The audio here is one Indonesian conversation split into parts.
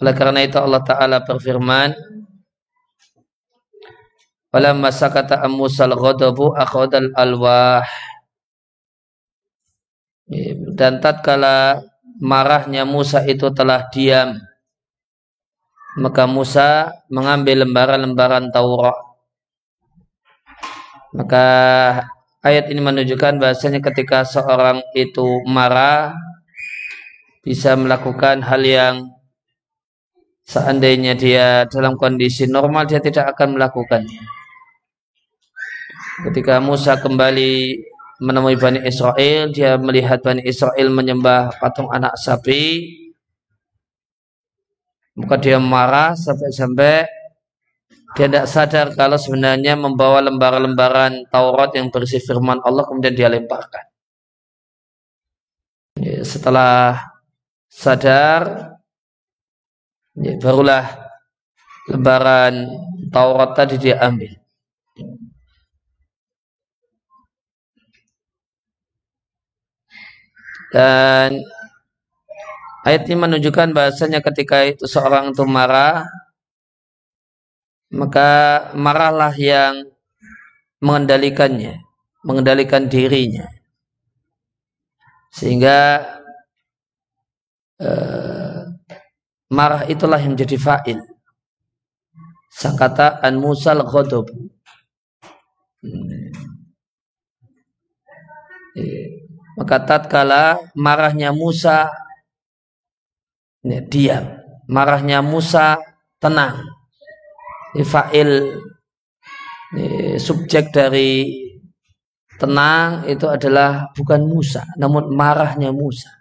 Oleh karena itu Allah Ta'ala berfirman, Walamma sakata ammusal ghadabu akhadal alwah. Dan tatkala marahnya Musa itu telah diam, maka Musa mengambil lembaran-lembaran Taurat. Maka ayat ini menunjukkan bahasanya ketika seorang itu marah bisa melakukan hal yang seandainya dia dalam kondisi normal dia tidak akan melakukannya. Ketika Musa kembali menemui Bani Israel, dia melihat Bani Israel menyembah patung anak sapi. Maka dia marah sampai-sampai dia tidak sadar kalau sebenarnya membawa lembaran-lembaran Taurat yang berisi firman Allah kemudian dia lemparkan. Setelah sadar, barulah lembaran Taurat tadi dia ambil. Dan ayat ini menunjukkan bahasanya ketika itu seorang itu marah, maka marahlah yang mengendalikannya, mengendalikan dirinya. Sehingga eh, marah itulah yang menjadi fa'il. Sakata an musal ghadab. Hmm. Eh, maka tatkala marahnya Musa ya, diam. Marahnya Musa tenang. Fa'il subjek dari tenang itu adalah bukan Musa, namun marahnya Musa.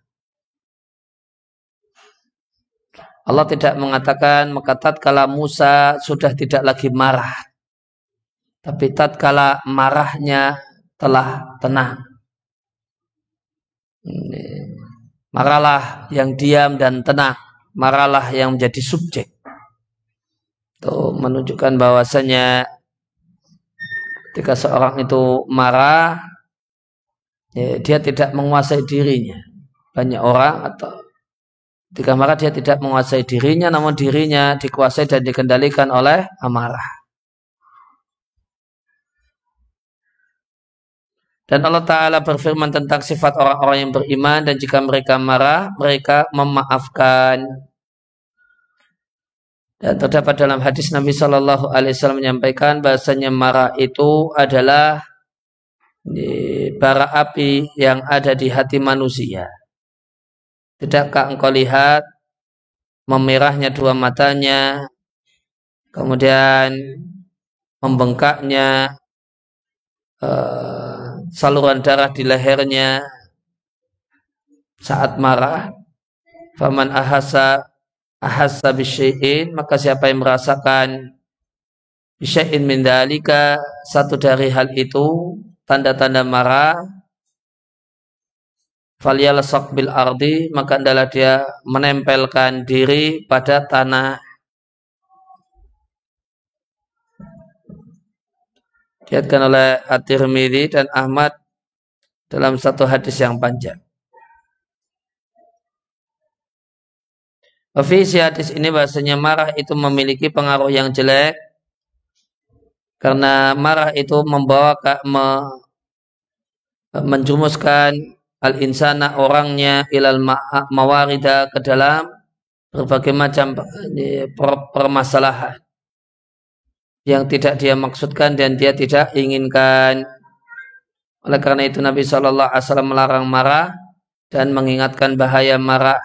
Allah tidak mengatakan maka tatkala Musa sudah tidak lagi marah. Tapi tatkala marahnya telah tenang. Maralah yang diam dan tenang. Maralah yang menjadi subjek. Itu menunjukkan bahwasanya ketika seorang itu marah, ya, dia tidak menguasai dirinya. Banyak orang atau ketika marah dia tidak menguasai dirinya, namun dirinya dikuasai dan dikendalikan oleh amarah. Dan Allah Ta'ala berfirman tentang sifat orang-orang yang beriman dan jika mereka marah, mereka memaafkan. Dan terdapat dalam hadis Nabi Shallallahu Alaihi Wasallam menyampaikan bahasanya marah itu adalah bara api yang ada di hati manusia. Tidakkah engkau lihat memerahnya dua matanya, kemudian membengkaknya, uh, saluran darah di lehernya saat marah? Faman ahasa ahasa bisyai'in maka siapa yang merasakan bisyai'in min dalika satu dari hal itu tanda-tanda marah falyalasak bil ardi maka adalah dia menempelkan diri pada tanah Diatkan oleh At-Tirmidzi dan Ahmad dalam satu hadis yang panjang. Visi hadis ini bahasanya marah itu memiliki pengaruh yang jelek karena marah itu membawa ke, me, menjumuskan al-insana orangnya ilal mawarida ke dalam berbagai macam permasalahan yang tidak dia maksudkan dan dia tidak inginkan. Oleh karena itu Nabi Shallallahu Alaihi Wasallam melarang marah dan mengingatkan bahaya marah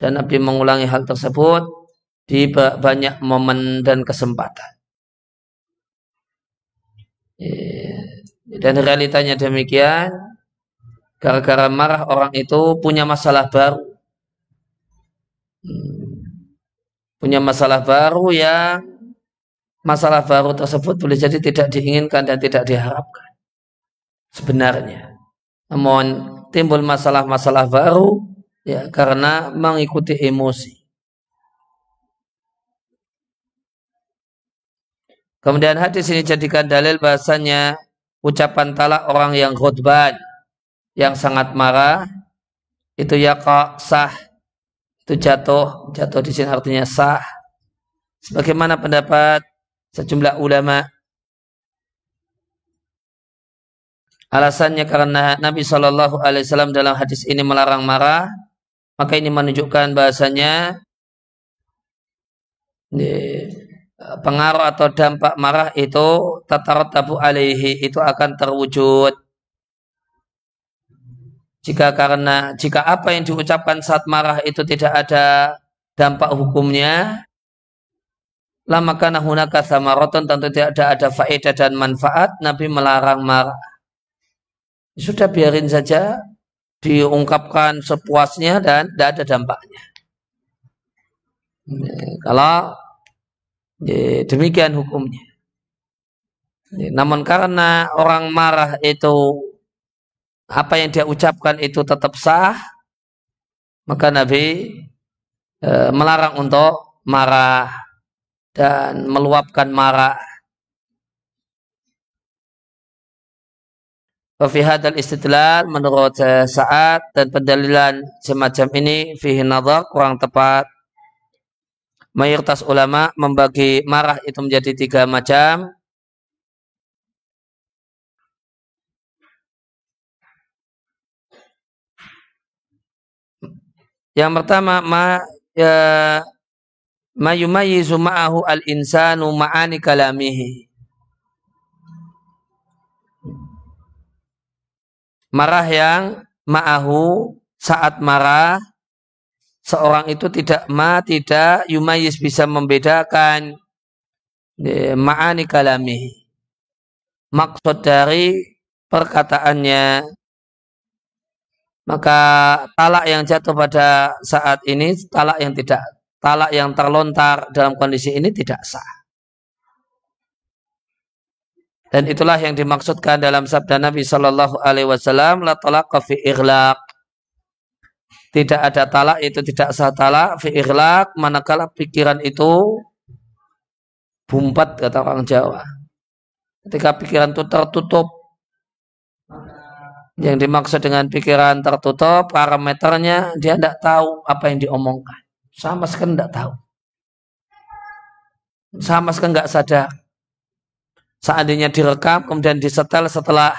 dan Nabi mengulangi hal tersebut di banyak momen dan kesempatan. Dan realitanya demikian, gara-gara marah orang itu punya masalah baru. Punya masalah baru yang masalah baru tersebut boleh jadi tidak diinginkan dan tidak diharapkan. Sebenarnya. Namun timbul masalah-masalah baru ya karena mengikuti emosi. Kemudian hadis ini jadikan dalil bahasanya ucapan talak orang yang khutbah yang sangat marah itu ya sah. Itu jatuh, jatuh di sini artinya sah. Sebagaimana pendapat sejumlah ulama. Alasannya karena Nabi Shallallahu Alaihi Wasallam dalam hadis ini melarang marah, maka ini menunjukkan bahasanya pengaruh atau dampak marah itu tatarat tabu alaihi itu akan terwujud jika karena jika apa yang diucapkan saat marah itu tidak ada dampak hukumnya lama karena hunaka samaroton tentu tidak ada ada faedah dan manfaat Nabi melarang marah sudah biarin saja diungkapkan sepuasnya dan tidak ada dampaknya. Kalau demikian hukumnya. Namun karena orang marah itu apa yang dia ucapkan itu tetap sah, maka Nabi e, melarang untuk marah dan meluapkan marah Wafi hadal istidlal menurut saat dan pendalilan semacam ini fihi nazar kurang tepat. Mayoritas ulama membagi marah itu menjadi tiga macam. Yang pertama ma ya ma yumayyizu ma'ahu al-insanu ma'ani kalamihi. Marah yang ma'ahu saat marah seorang itu tidak ma tidak yumayis bisa membedakan ma'ani kalami maksud dari perkataannya maka talak yang jatuh pada saat ini talak yang tidak talak yang terlontar dalam kondisi ini tidak sah dan itulah yang dimaksudkan dalam sabda Nabi Shallallahu Alaihi Wasallam, la talak fi irlaq. Tidak ada talak itu tidak sah talak fi irlaq manakala pikiran itu bumpat kata orang Jawa. Ketika pikiran itu tertutup, yang dimaksud dengan pikiran tertutup, parameternya dia tidak tahu apa yang diomongkan. Sama sekali tidak tahu. Sama sekali nggak sadar. Seandainya direkam kemudian disetel setelah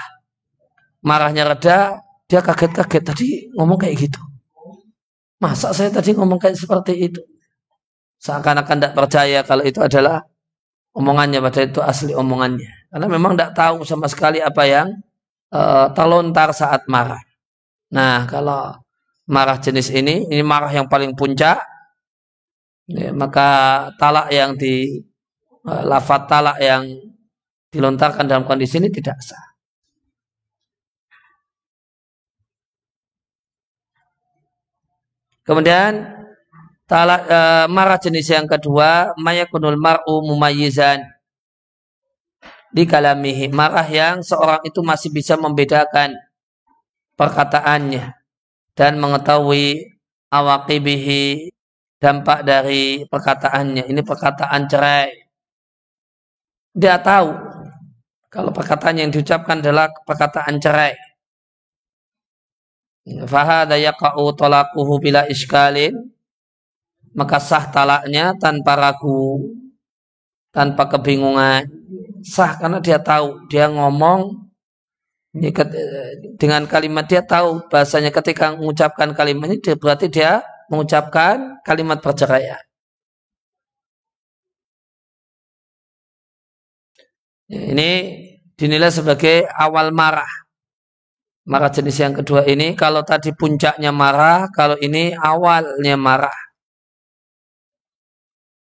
marahnya reda dia kaget-kaget tadi ngomong kayak gitu. Masa saya tadi ngomong kayak seperti itu? Seakan-akan tidak percaya kalau itu adalah omongannya pada itu asli omongannya. Karena memang tidak tahu sama sekali apa yang uh, terlontar saat marah nah kalau marah jenis ini ini marah yang paling puncak ya, maka talak yang di uh, lafat talak yang dilontarkan dalam kondisi ini tidak sah. Kemudian talak, e, marah jenis yang kedua mayakunul mar'u mumayyizan di kalamihi marah yang seorang itu masih bisa membedakan perkataannya dan mengetahui awakibihi dampak dari perkataannya ini perkataan cerai dia tahu kalau perkataan yang diucapkan adalah perkataan cerai. Fahada yaqa'u talaquhu bila iskalin. Maka sah talaknya tanpa ragu, tanpa kebingungan. Sah karena dia tahu, dia ngomong dengan kalimat dia tahu bahasanya ketika mengucapkan kalimat ini berarti dia mengucapkan kalimat perceraian. Ini dinilai sebagai awal marah. Marah jenis yang kedua ini kalau tadi puncaknya marah, kalau ini awalnya marah.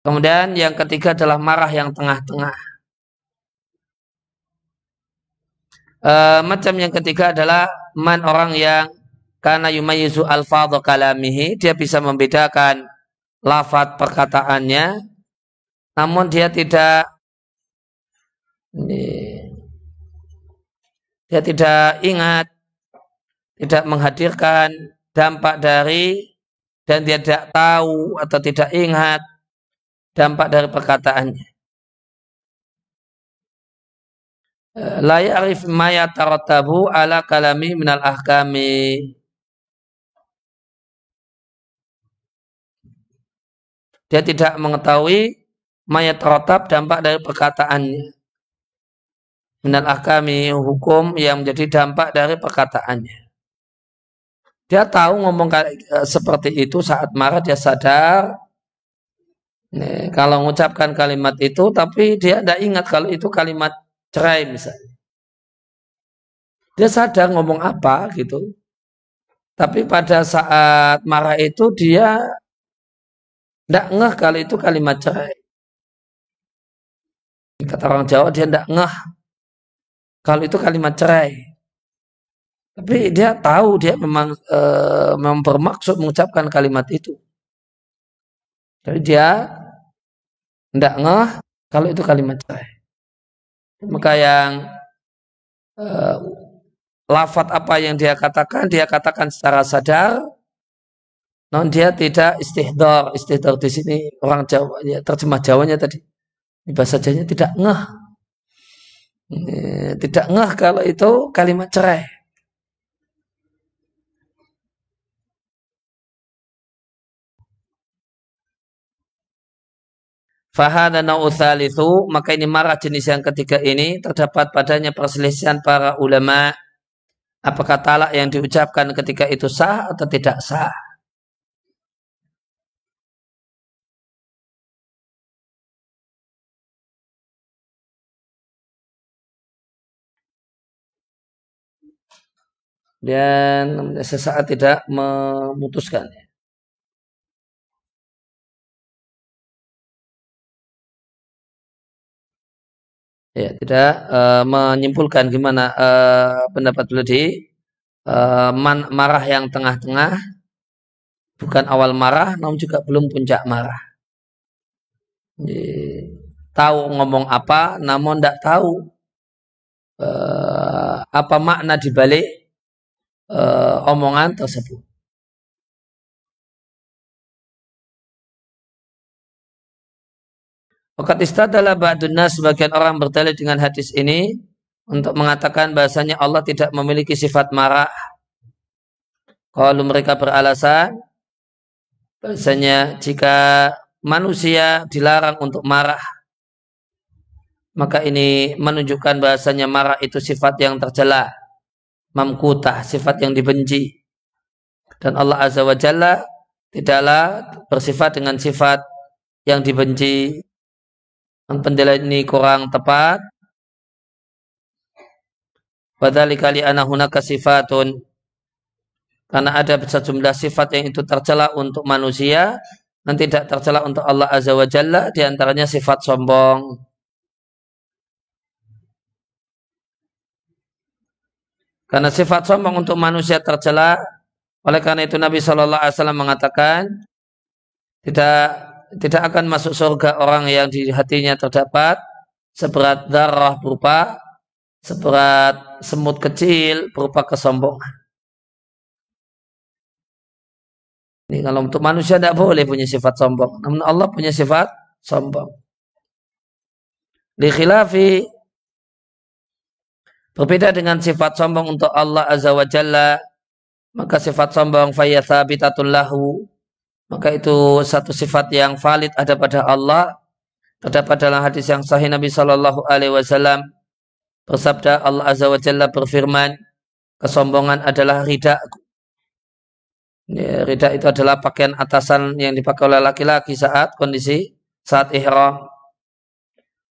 Kemudian yang ketiga adalah marah yang tengah-tengah. E, macam yang ketiga adalah man orang yang karena yumayizu alfadhu kalamihi, dia bisa membedakan lafat perkataannya, namun dia tidak dia tidak ingat, tidak menghadirkan dampak dari dan dia tidak tahu atau tidak ingat dampak dari perkataannya. La ya'rif ma ala kalami minal ahkami. dia tidak mengetahui mayat rotab dampak dari perkataannya. Minal ahkami hukum yang menjadi dampak dari perkataannya. Dia tahu ngomong eh, seperti itu saat marah dia sadar. Nih, kalau mengucapkan kalimat itu tapi dia tidak ingat kalau itu kalimat cerai misalnya. Dia sadar ngomong apa gitu. Tapi pada saat marah itu dia tidak ngeh kalau itu kalimat cerai. Kata orang Jawa dia tidak ngeh kalau itu kalimat cerai. Tapi dia tahu dia memang e, memang bermaksud mengucapkan kalimat itu. Jadi dia tidak ngeh kalau itu kalimat cerai. Maka yang e, lafat apa yang dia katakan, dia katakan secara sadar, non dia tidak istihdar. Istihdar di sini orang Jawa, ya, terjemah Jawanya tadi. Di bahasa Jawanya tidak ngeh. Tidak ngeh kalau itu kalimat cerai. Fahana na'uthalithu, maka ini marah jenis yang ketiga ini terdapat padanya perselisihan para ulama apakah talak yang diucapkan ketika itu sah atau tidak sah. Dan sesaat tidak memutuskan. Ya tidak uh, menyimpulkan gimana uh, pendapat beliau di uh, man, marah yang tengah-tengah. Bukan awal marah namun juga belum puncak marah. Jadi, tahu ngomong apa namun tidak tahu uh, apa makna dibalik uh, omongan tersebut Wakat istadalah ba'dunna sebagian orang berdalil dengan hadis ini untuk mengatakan bahasanya Allah tidak memiliki sifat marah. Kalau mereka beralasan bahasanya jika manusia dilarang untuk marah maka ini menunjukkan bahasanya marah itu sifat yang tercela, mamkutah, sifat yang dibenci. Dan Allah Azza wa Jalla tidaklah bersifat dengan sifat yang dibenci penilaian ini kurang tepat. Padahal kali anahunaka sifatun karena ada sejumlah sifat yang itu tercela untuk manusia dan tidak tercela untuk Allah Azza wa Jalla di antaranya sifat sombong. Karena sifat sombong untuk manusia tercela, oleh karena itu Nabi Shallallahu Alaihi Wasallam mengatakan tidak tidak akan masuk surga orang yang di hatinya terdapat seberat darah berupa seberat semut kecil berupa kesombongan. Ini kalau untuk manusia tidak boleh punya sifat sombong. Namun Allah punya sifat sombong. Di khilafi berbeda dengan sifat sombong untuk Allah Azza wa Jalla maka sifat sombong fayathabitatun lahu maka itu satu sifat yang valid ada pada Allah terdapat dalam hadis yang sahih Nabi Shallallahu Alaihi Wasallam. Bersabda Allah Azza wa Jalla berfirman kesombongan adalah rida. Ya, rida itu adalah pakaian atasan yang dipakai oleh laki-laki saat kondisi saat ihram.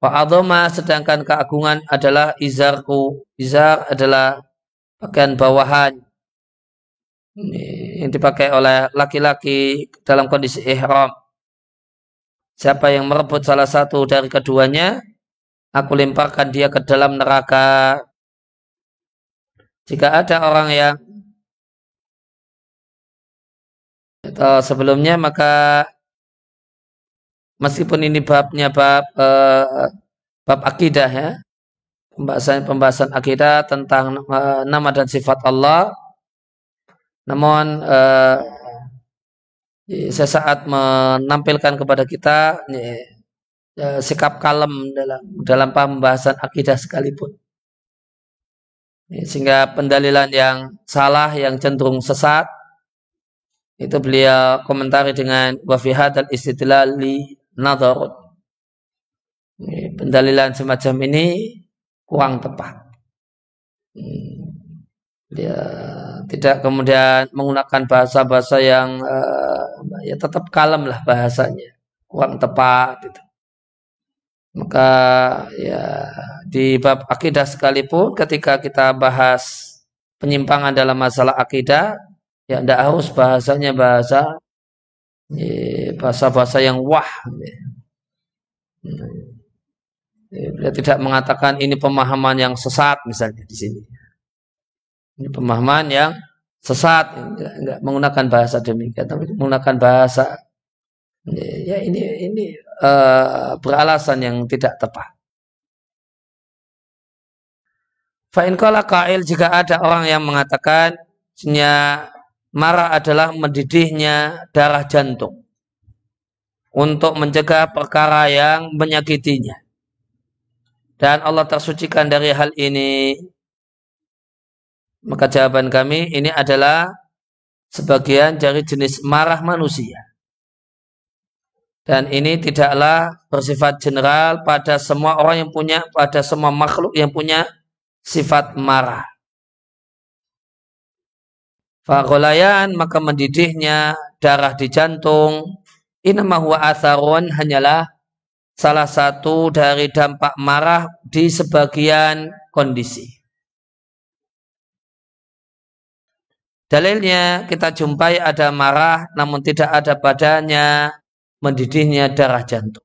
Wa adoma sedangkan keagungan adalah izarku. Izar adalah pakaian bawahan yang dipakai oleh laki-laki dalam kondisi ihram. Siapa yang merebut salah satu dari keduanya, aku lemparkan dia ke dalam neraka. Jika ada orang yang atau sebelumnya maka meskipun ini babnya bab eh, bab akidah ya pembahasan pembahasan akidah tentang eh, nama dan sifat Allah namun uh, sesaat menampilkan kepada kita uh, sikap kalem dalam dalam pembahasan akidah sekalipun. Sehingga pendalilan yang salah, yang cenderung sesat, itu beliau komentari dengan wafihad al istidlali nadharut. Pendalilan semacam ini kurang tepat. Dia tidak kemudian menggunakan bahasa-bahasa yang uh, ya tetap kalem lah bahasanya, kurang tepat. Gitu. Maka ya di bab akidah sekalipun ketika kita bahas penyimpangan dalam masalah akidah, ya tidak harus bahasanya bahasa ya, bahasa-bahasa yang wah. Ya, dia tidak mengatakan ini pemahaman yang sesat misalnya di sini. Ini pemahaman yang sesat, enggak, menggunakan bahasa demikian, tapi menggunakan bahasa ya ini ini uh, beralasan yang tidak tepat. Fa'in kala kail jika ada orang yang mengatakan marah adalah mendidihnya darah jantung untuk mencegah perkara yang menyakitinya. Dan Allah tersucikan dari hal ini maka jawaban kami ini adalah sebagian dari jenis marah manusia. Dan ini tidaklah bersifat general pada semua orang yang punya, pada semua makhluk yang punya sifat marah. Fagolayan maka mendidihnya darah di jantung. Inamahuwa atharun hanyalah salah satu dari dampak marah di sebagian kondisi. Dalilnya kita jumpai ada marah namun tidak ada padanya mendidihnya darah jantung.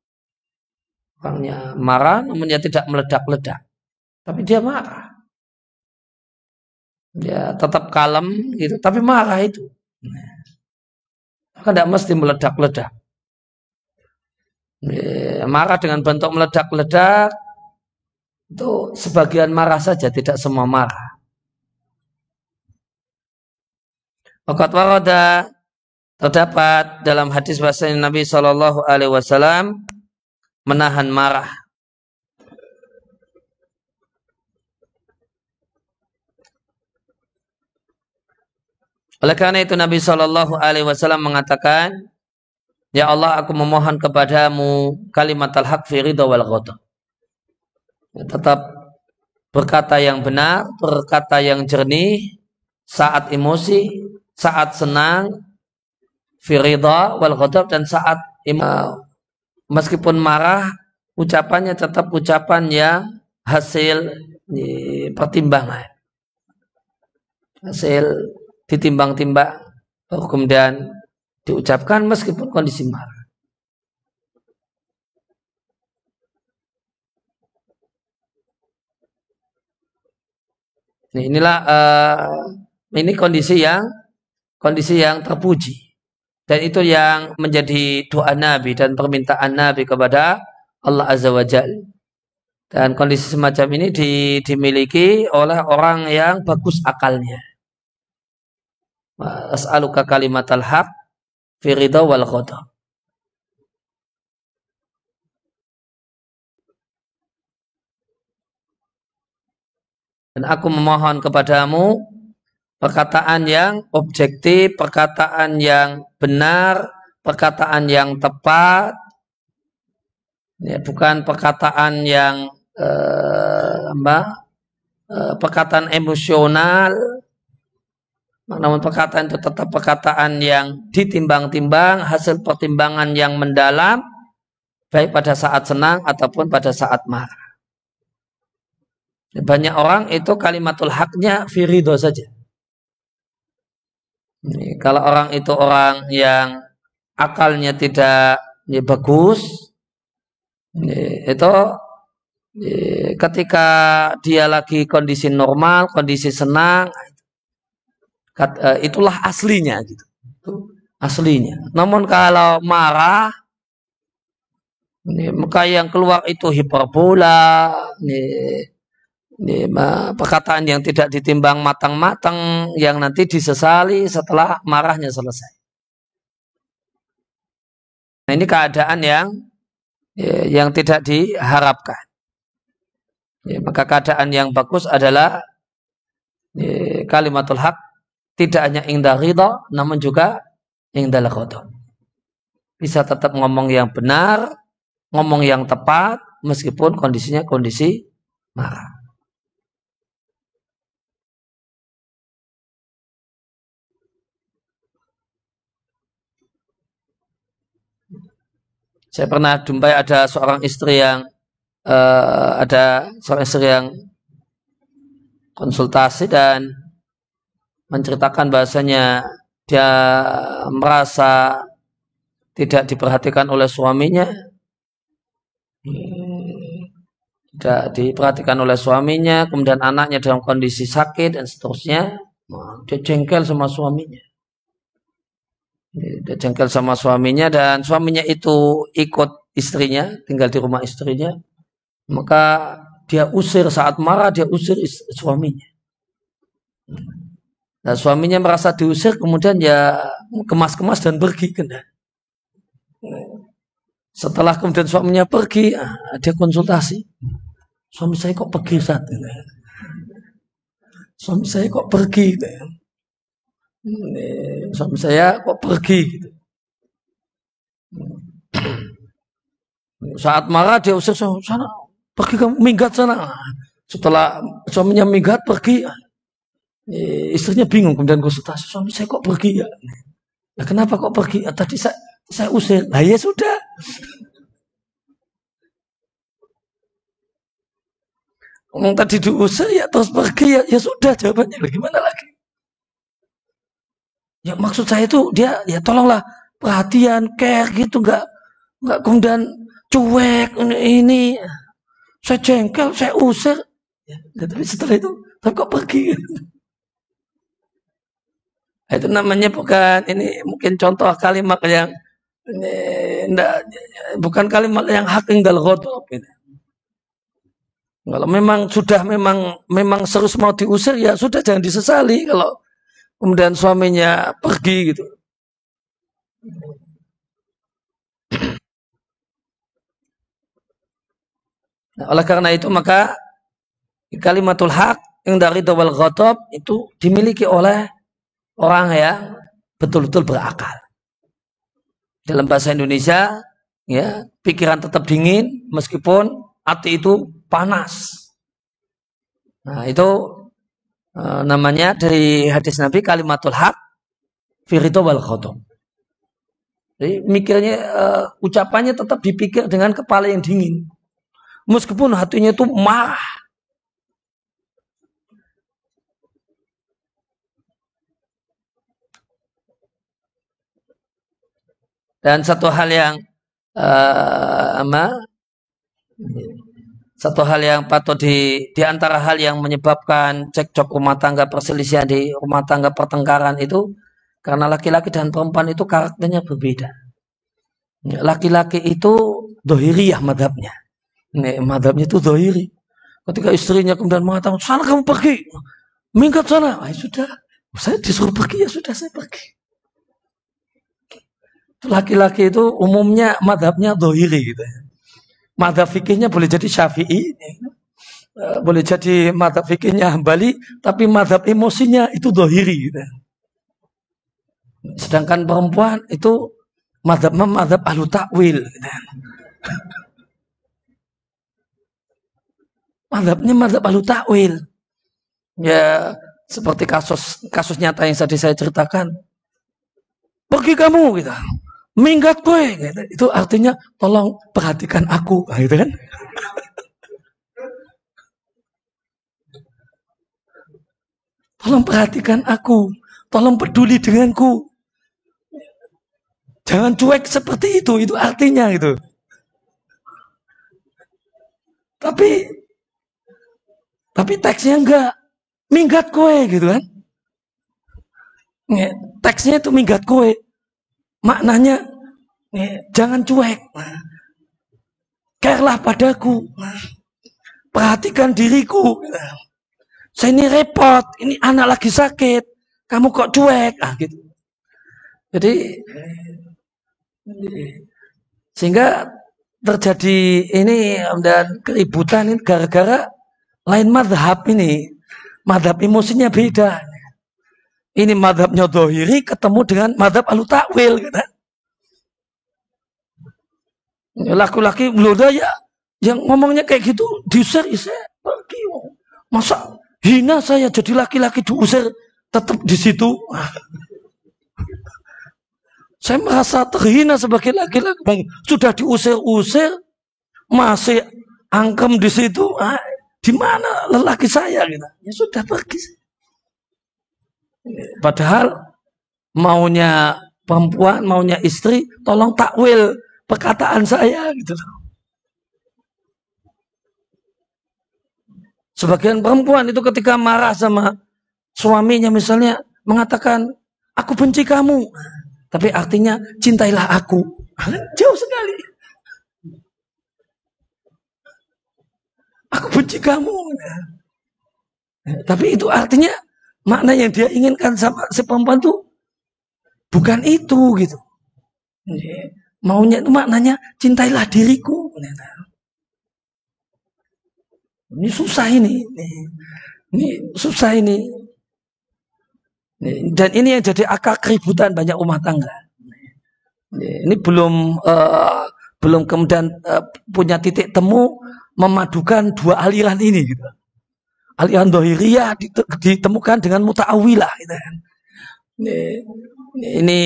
Orangnya marah namun dia tidak meledak-ledak. Tapi dia marah. Dia tetap kalem gitu, tapi marah itu. Maka tidak mesti meledak-ledak. Marah dengan bentuk meledak-ledak itu sebagian marah saja, tidak semua marah. Waqat warada terdapat dalam hadis bahasa Nabi Shallallahu Alaihi Wasallam menahan marah. Oleh karena itu Nabi Shallallahu Alaihi Wasallam mengatakan, Ya Allah, aku memohon kepadamu kalimat al-haq fi ridha wal ya, Tetap berkata yang benar, berkata yang jernih saat emosi saat senang firida wal ghadab dan saat meskipun marah ucapannya tetap ucapan yang hasil pertimbangan hasil ditimbang-timbang baru kemudian diucapkan meskipun kondisi marah. Inilah uh, ini kondisi yang kondisi yang terpuji. Dan itu yang menjadi doa Nabi dan permintaan Nabi kepada Allah Azza wa Jal. Dan kondisi semacam ini di, dimiliki oleh orang yang bagus akalnya. As'aluka kalimat al-haq firida wal khoda. Dan aku memohon kepadamu perkataan yang objektif, perkataan yang benar, perkataan yang tepat, ya, bukan perkataan yang eh, apa, eh, perkataan emosional, namun perkataan itu tetap perkataan yang ditimbang-timbang, hasil pertimbangan yang mendalam, baik pada saat senang ataupun pada saat marah. Banyak orang itu kalimatul haknya firido saja. Ini, kalau orang itu orang yang akalnya tidak ya, bagus, ini, itu ini, ketika dia lagi kondisi normal, kondisi senang, uh, itulah aslinya gitu. Itu aslinya. Namun kalau marah, ini, maka yang keluar itu hiperbola, ini, ini perkataan yang tidak ditimbang matang-matang yang nanti disesali setelah marahnya selesai. Nah, ini keadaan yang ya, yang tidak diharapkan. Ya, maka keadaan yang bagus adalah ya, kalimatul haq tidak hanya indah ridho namun juga indal ghadab. Bisa tetap ngomong yang benar, ngomong yang tepat meskipun kondisinya kondisi marah. Saya pernah jumpai ada seorang istri yang uh, ada seorang istri yang konsultasi dan menceritakan bahasanya. Dia merasa tidak diperhatikan oleh suaminya. Tidak diperhatikan oleh suaminya kemudian anaknya dalam kondisi sakit dan seterusnya. Dia jengkel sama suaminya dia jengkel sama suaminya dan suaminya itu ikut istrinya, tinggal di rumah istrinya. Maka dia usir saat marah, dia usir suaminya. Nah, suaminya merasa diusir, kemudian ya kemas-kemas dan pergi. Kena. Setelah kemudian suaminya pergi, ah, dia konsultasi. Suami saya kok pergi saat ini? Suami saya kok pergi? Suami saya kok pergi gitu. Saat marah dia usir sana, pergi kamu minggat sana. Setelah suaminya minggat pergi, istrinya bingung kemudian konsultasi suami saya kok pergi ya. Ya kenapa kok pergi? Ya, tadi saya saya usir. Nah ya sudah. Ngomong tadi diusir ya terus pergi ya, ya sudah jawabannya. Gimana lagi? Ya maksud saya itu dia ya tolonglah perhatian, care gitu, nggak nggak kemudian cuek ini, ini. Saya jengkel, saya usir. Ya, ya, tapi setelah itu, tapi kok pergi? itu namanya bukan ini mungkin contoh kalimat yang ini, enggak, bukan kalimat yang hak tinggal ghadab gitu. Kalau memang sudah memang memang serius mau diusir ya sudah jangan disesali kalau kemudian suaminya pergi gitu. Nah, oleh karena itu maka kalimatul hak yang dari dawal ghadab itu dimiliki oleh orang yang betul-betul berakal. Dalam bahasa Indonesia, ya pikiran tetap dingin meskipun hati itu panas. Nah itu Eh, namanya dari hadis Nabi kalimatul hak firito wal khotom. Jadi mikirnya uh, ucapannya tetap dipikir dengan kepala yang dingin. Meskipun hatinya itu marah. Dan satu hal yang uh, ama, satu hal yang patut di di antara hal yang menyebabkan cekcok rumah tangga perselisihan di rumah tangga pertengkaran itu karena laki-laki dan perempuan itu karakternya berbeda. Laki-laki itu dohiriyah madhabnya. Nih, madhabnya itu dohiri. Ketika istrinya kemudian mengatakan, sana kamu pergi. Minggat sana. Ah, sudah. Saya disuruh pergi, ya sudah saya pergi. Laki-laki itu umumnya madhabnya dohiri gitu ya madhab fikihnya boleh jadi syafi'i, eh, boleh jadi madhab fikihnya hambali, tapi madhab emosinya itu dohiri. Gitu. Sedangkan perempuan itu madhab madhab ahlu takwil. Gitu. Madhabnya madhab ahlu takwil. Ya seperti kasus kasus nyata yang tadi saya ceritakan. Pergi kamu gitu minggat gue gitu. itu artinya tolong perhatikan aku. Nah, gitu kan? Tolong perhatikan aku. Tolong peduli denganku. Jangan cuek seperti itu. Itu artinya itu tapi tapi teksnya enggak. Minggat kue gitu kan? Teksnya itu minggat kue Maknanya jangan cuek. Carelah padaku. Perhatikan diriku. Saya ini repot, ini anak lagi sakit. Kamu kok cuek? Ah, gitu. Jadi sehingga terjadi ini dan keributan ini gara-gara lain madhab ini. Madhab emosinya beda. Ini madhabnya dohiri ketemu dengan madhab alu takwil. Gitu. Laki-laki belum ya yang ngomongnya kayak gitu diusir saya pergi. Masa hina saya jadi laki-laki diusir tetap di situ. Saya merasa terhina sebagai laki-laki. Sudah diusir-usir, masih angkem di situ. Ah, di mana lelaki saya? Gitu. Ya sudah pergi. Padahal maunya perempuan, maunya istri, tolong takwil perkataan saya gitu Sebagian perempuan itu ketika marah sama suaminya misalnya mengatakan aku benci kamu. Tapi artinya cintailah aku. Jauh sekali. Aku benci kamu. Tapi itu artinya makna yang dia inginkan sama si perempuan itu bukan itu gitu. Maunya itu maknanya cintailah diriku. Ini susah ini. Ini susah ini. Dan ini yang jadi akar keributan banyak rumah tangga. Ini belum uh, belum kemudian uh, punya titik temu memadukan dua aliran ini gitu. Aliran dohiriyah ditemukan dengan muta'awilah gitu kan. Ini, ini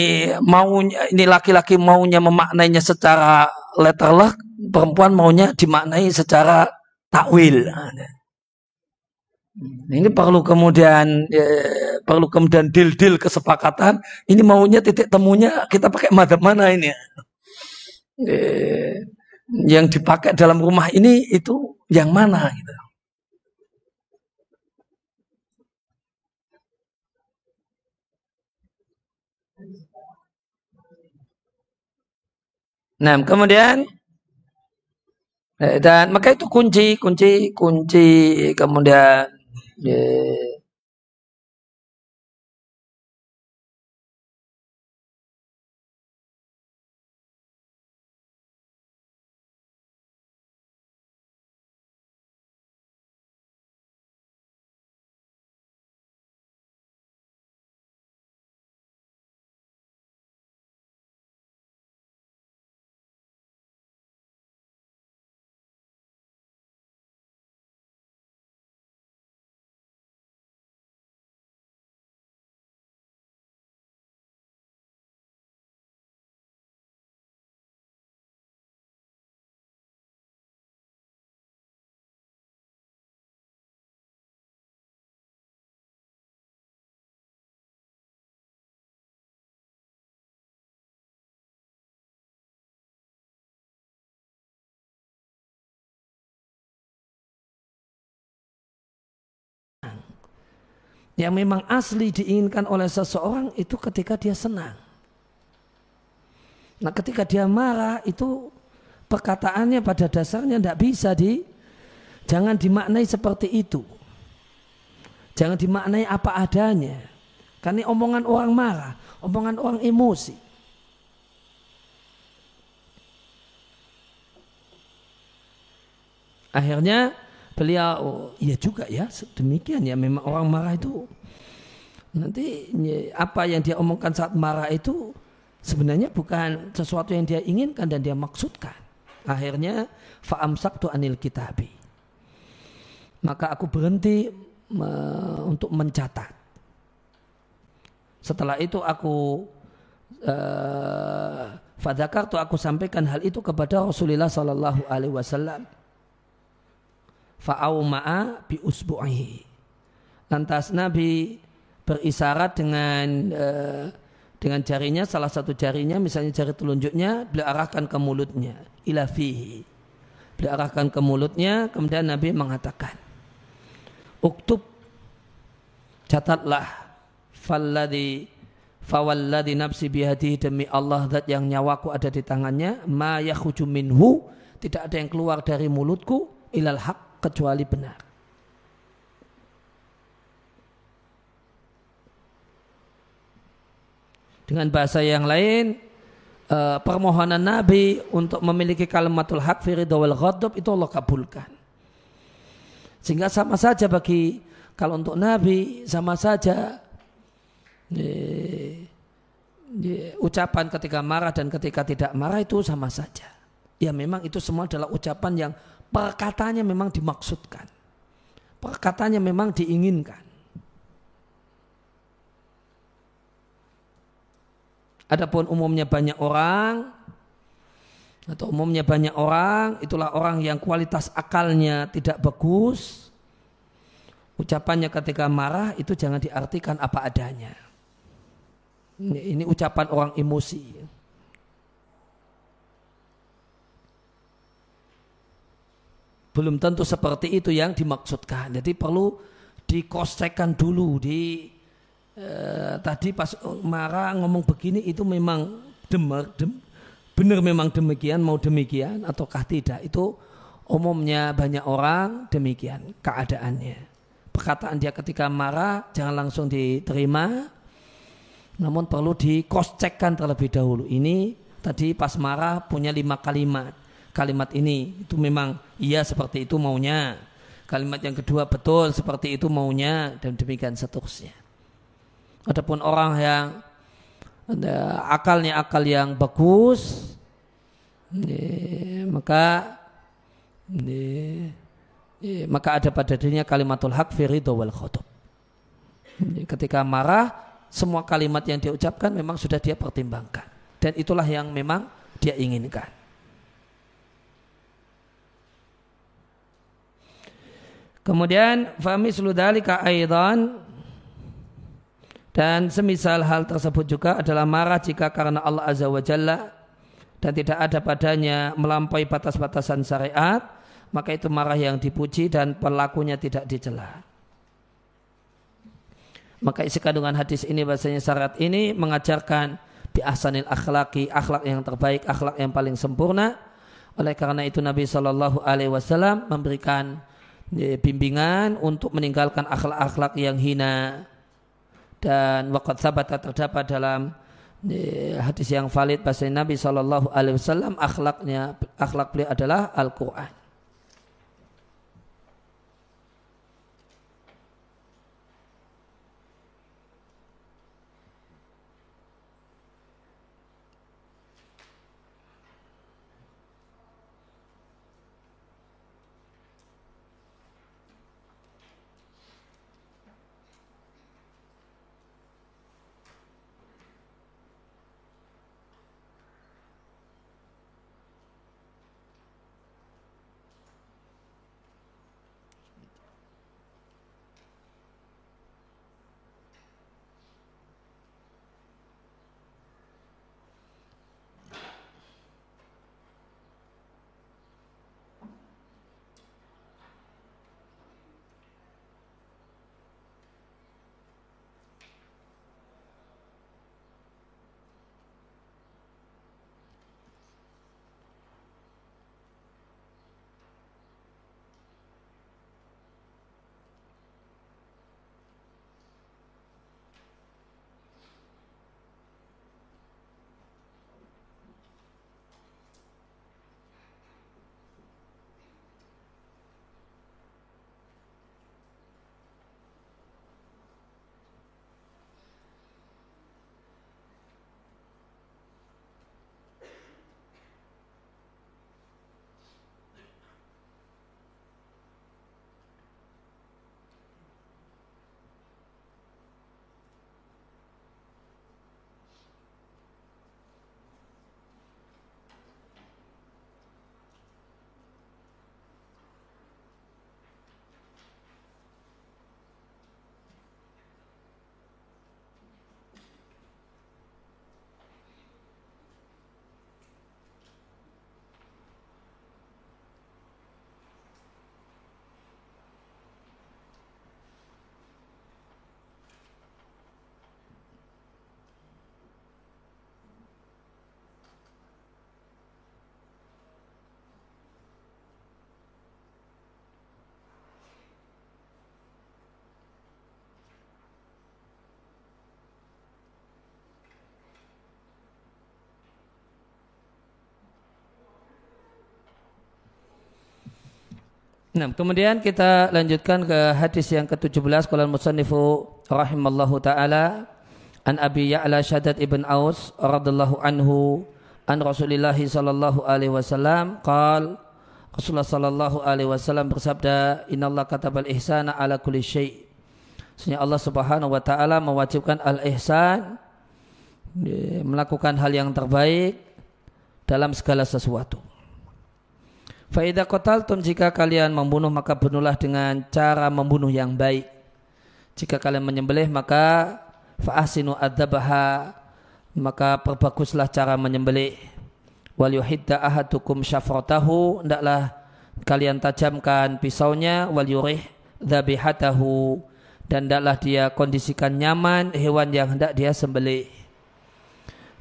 maunya ini laki-laki maunya memaknainya secara letterlock, perempuan maunya dimaknai secara takwil. Ini perlu kemudian ya, perlu kemudian deal-deal kesepakatan. Ini maunya titik temunya kita pakai madhab mana ini? Eh, yang dipakai dalam rumah ini itu yang mana? Gitu. Nah, kemudian eh, dan maka itu kunci, kunci, kunci kemudian Yeah. Yang memang asli diinginkan oleh seseorang itu ketika dia senang. Nah ketika dia marah itu perkataannya pada dasarnya tidak bisa di jangan dimaknai seperti itu. Jangan dimaknai apa adanya. Karena omongan orang marah, omongan orang emosi. Akhirnya beliau. Oh, iya juga ya demikian ya. Memang orang marah itu nanti apa yang dia omongkan saat marah itu sebenarnya bukan sesuatu yang dia inginkan dan dia maksudkan. Akhirnya faamsak tu anil kitabi. Maka aku berhenti me, untuk mencatat. Setelah itu aku uh, fadakar tuh aku sampaikan hal itu kepada Rasulullah Sallallahu Alaihi Wasallam fa'auma'a bi usbu'ihi. Lantas Nabi berisyarat dengan uh, dengan jarinya salah satu jarinya misalnya jari telunjuknya beliau arahkan ke mulutnya ila fihi. Beliau arahkan ke mulutnya kemudian Nabi mengatakan Uktub catatlah falladhi fawalladhi nafsi bihadihi demi Allah zat yang nyawaku ada di tangannya ma yakhuju minhu tidak ada yang keluar dari mulutku ilal haq kecuali benar. Dengan bahasa yang lain, eh, permohonan Nabi untuk memiliki kalimatul haq fi wal ghadab itu Allah kabulkan. Sehingga sama saja bagi kalau untuk Nabi sama saja ucapan ketika marah dan ketika tidak marah itu sama saja. Ya memang itu semua adalah ucapan yang perkataannya memang dimaksudkan. Perkataannya memang diinginkan. Adapun umumnya banyak orang atau umumnya banyak orang itulah orang yang kualitas akalnya tidak bagus. Ucapannya ketika marah itu jangan diartikan apa adanya. Ini, ini ucapan orang emosi. Belum tentu seperti itu yang dimaksudkan. Jadi perlu dikosekkan dulu di Eh, tadi pas marah ngomong begini itu memang demer, dem, benar memang demikian, mau demikian ataukah tidak itu umumnya banyak orang demikian keadaannya. Perkataan dia ketika marah jangan langsung diterima, namun perlu dikoscekkan terlebih dahulu. Ini tadi pas marah punya lima kalimat. Kalimat ini itu memang iya seperti itu maunya. Kalimat yang kedua betul seperti itu maunya dan demikian seterusnya. Adapun orang yang akalnya akal yang bagus, maka maka ada pada dirinya kalimatul haq firido wal. Ketika marah, semua kalimat yang dia ucapkan memang sudah dia pertimbangkan. Dan itulah yang memang dia inginkan. Kemudian fami suludalika aidan dan semisal hal tersebut juga adalah marah jika karena Allah Azza wa Jalla dan tidak ada padanya melampaui batas-batasan syariat, maka itu marah yang dipuji dan pelakunya tidak dicela. Maka isi kandungan hadis ini bahasanya syarat ini mengajarkan bi ahsanil akhlaki, akhlak yang terbaik, akhlak yang paling sempurna. Oleh karena itu Nabi Shallallahu Alaihi Wasallam memberikan bimbingan untuk meninggalkan akhlak-akhlak yang hina, dan waqad sabata terdapat dalam hadis yang valid bahasa Nabi Shallallahu Alaihi Wasallam akhlaknya akhlak beliau adalah Al Quran. Nah, kemudian kita lanjutkan ke hadis yang ke-17 qala musannifu rahimallahu taala An Abi Ya'la Shaddad ibn Aus radhiyallahu anhu an Rasulillah sallallahu alaihi wasallam qal Rasulullah sallallahu alaihi wasallam bersabda innallaha katabal ihsana ala kulli syai' Sesungguhnya Allah Subhanahu wa taala mewajibkan al-ihsan melakukan hal yang terbaik dalam segala sesuatu. Faidah kotaltum jika kalian membunuh maka bunuhlah dengan cara membunuh yang baik. Jika kalian menyembelih maka fa'asinu adzabaha maka perbaguslah cara menyembelih. Wal yuhidda ahadukum syafratahu hendaklah kalian tajamkan pisaunya. Wal yurih dzabihatahu dan hendaklah dia kondisikan nyaman hewan yang hendak dia sembelih.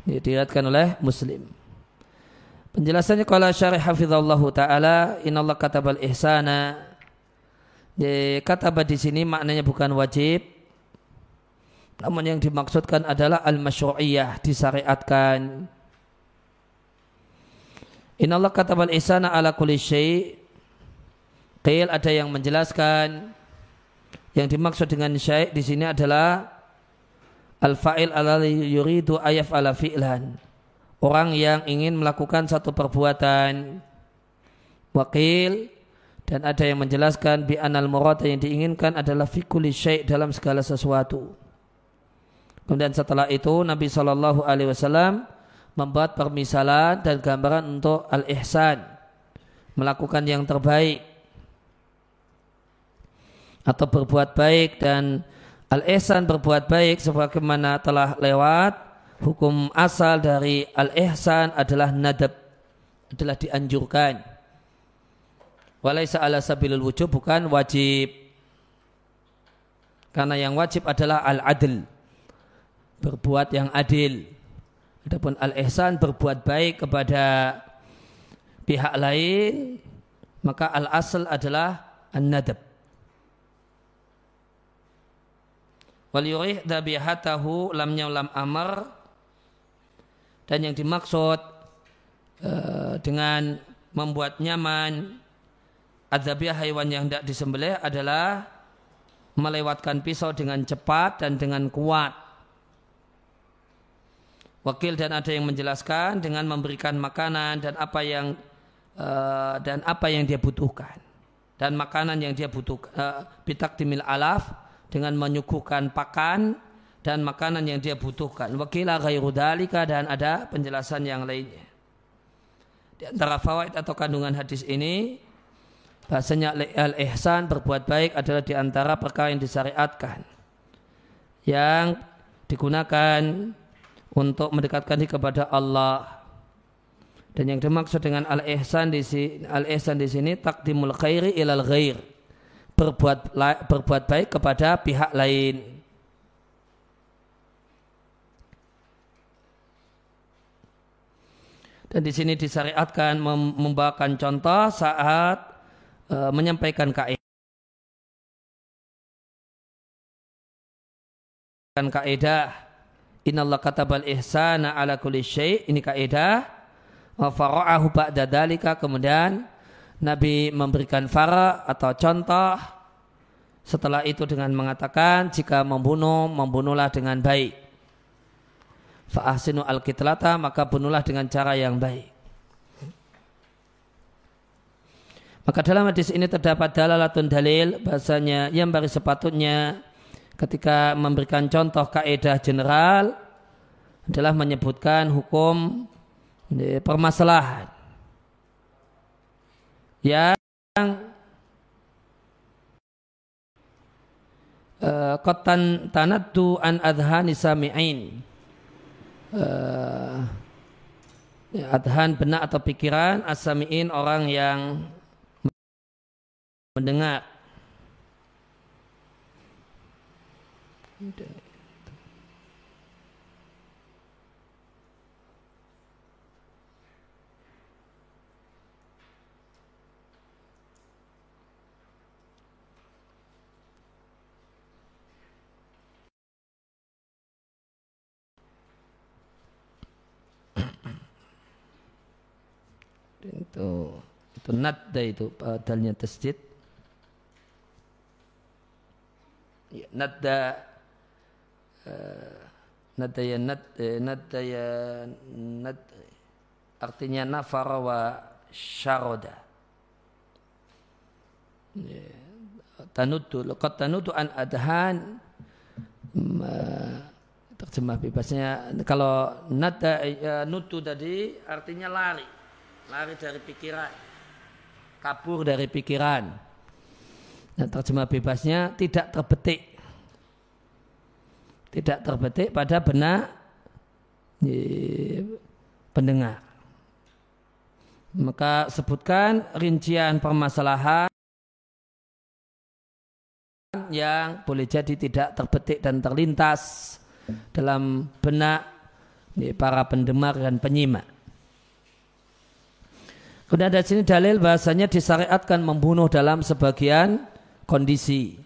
Diriatkan oleh muslim penjelasannya kalau syarih hafizallahu taala inallah katabal ihsana kata di sini maknanya bukan wajib namun yang dimaksudkan adalah al-masyru'iyah disyariatkan. Inallah katabal isana ala kulli syai' Qil ada yang menjelaskan yang dimaksud dengan syai' di sini adalah al-fa'il ala yuridu ayaf ala fi'lan. Orang yang ingin melakukan satu perbuatan wakil dan ada yang menjelaskan bi anal murad yang diinginkan adalah fi kulli syai' dalam segala sesuatu. Kemudian setelah itu Nabi Shallallahu Alaihi Wasallam membuat permisalan dan gambaran untuk al-ihsan melakukan yang terbaik atau berbuat baik dan al-ihsan berbuat baik sebagaimana telah lewat hukum asal dari al-ihsan adalah nadab adalah dianjurkan walaisa ala sabilul wujub bukan wajib karena yang wajib adalah al-adl berbuat yang adil. Adapun al-ihsan berbuat baik kepada pihak lain, maka al-asl adalah an-nadab. Wal yurih dabihatahu lam lam amar dan yang dimaksud uh, dengan membuat nyaman adzabiyah hewan yang tidak disembelih adalah melewatkan pisau dengan cepat dan dengan kuat. Wakil dan ada yang menjelaskan dengan memberikan makanan dan apa yang uh, dan apa yang dia butuhkan. Dan makanan yang dia butuhkan uh, bitak timil alaf dengan menyuguhkan pakan dan makanan yang dia butuhkan. Wakila ghairu dalika dan ada penjelasan yang lainnya. Di antara fawaid atau kandungan hadis ini bahasanya al-ihsan berbuat baik adalah di antara perkara yang disyariatkan yang digunakan untuk mendekatkan diri kepada Allah. Dan yang dimaksud dengan al-ihsan di sini al-ihsan di sini takdimul khairi ilal ghair. Berbuat berbuat baik kepada pihak lain. Dan di sini disyariatkan membawakan contoh saat uh, menyampaikan kaidah. kaidah Inallah katabal ihsana ala kulli syai' ini kaidah fara'ahu ba'da dalika kemudian Nabi memberikan fara atau contoh. Setelah itu dengan mengatakan jika membunuh membunuhlah dengan baik fa'ahsinu al-kitlata maka bunuhlah dengan cara yang baik. Maka dalam hadis ini terdapat dalalatun dalil bahasanya yang baru sepatutnya ketika memberikan contoh kaidah general adalah menyebutkan hukum permasalahan. Yang kotan tanatu an adhani sami'in uh, adhan benak atau pikiran asami'in orang yang mendengar itu itu nadda itu padalnya tasjid. Ya, nadda uh, nadaya nad eh, nadaya nad artinya nafara wa syaroda. Ya. tanutu laqad tanutu an adhan. Terjemah bebasnya kalau nada ya, nutu tadi artinya lari lari dari pikiran. Kabur dari pikiran. Nah, terjemah bebasnya tidak terbetik. Tidak terbetik pada benak pendengar. Maka sebutkan rincian permasalahan yang boleh jadi tidak terbetik dan terlintas dalam benak para pendengar dan penyimak. Kemudian ada sini dalil bahasanya disyariatkan membunuh dalam sebagian kondisi.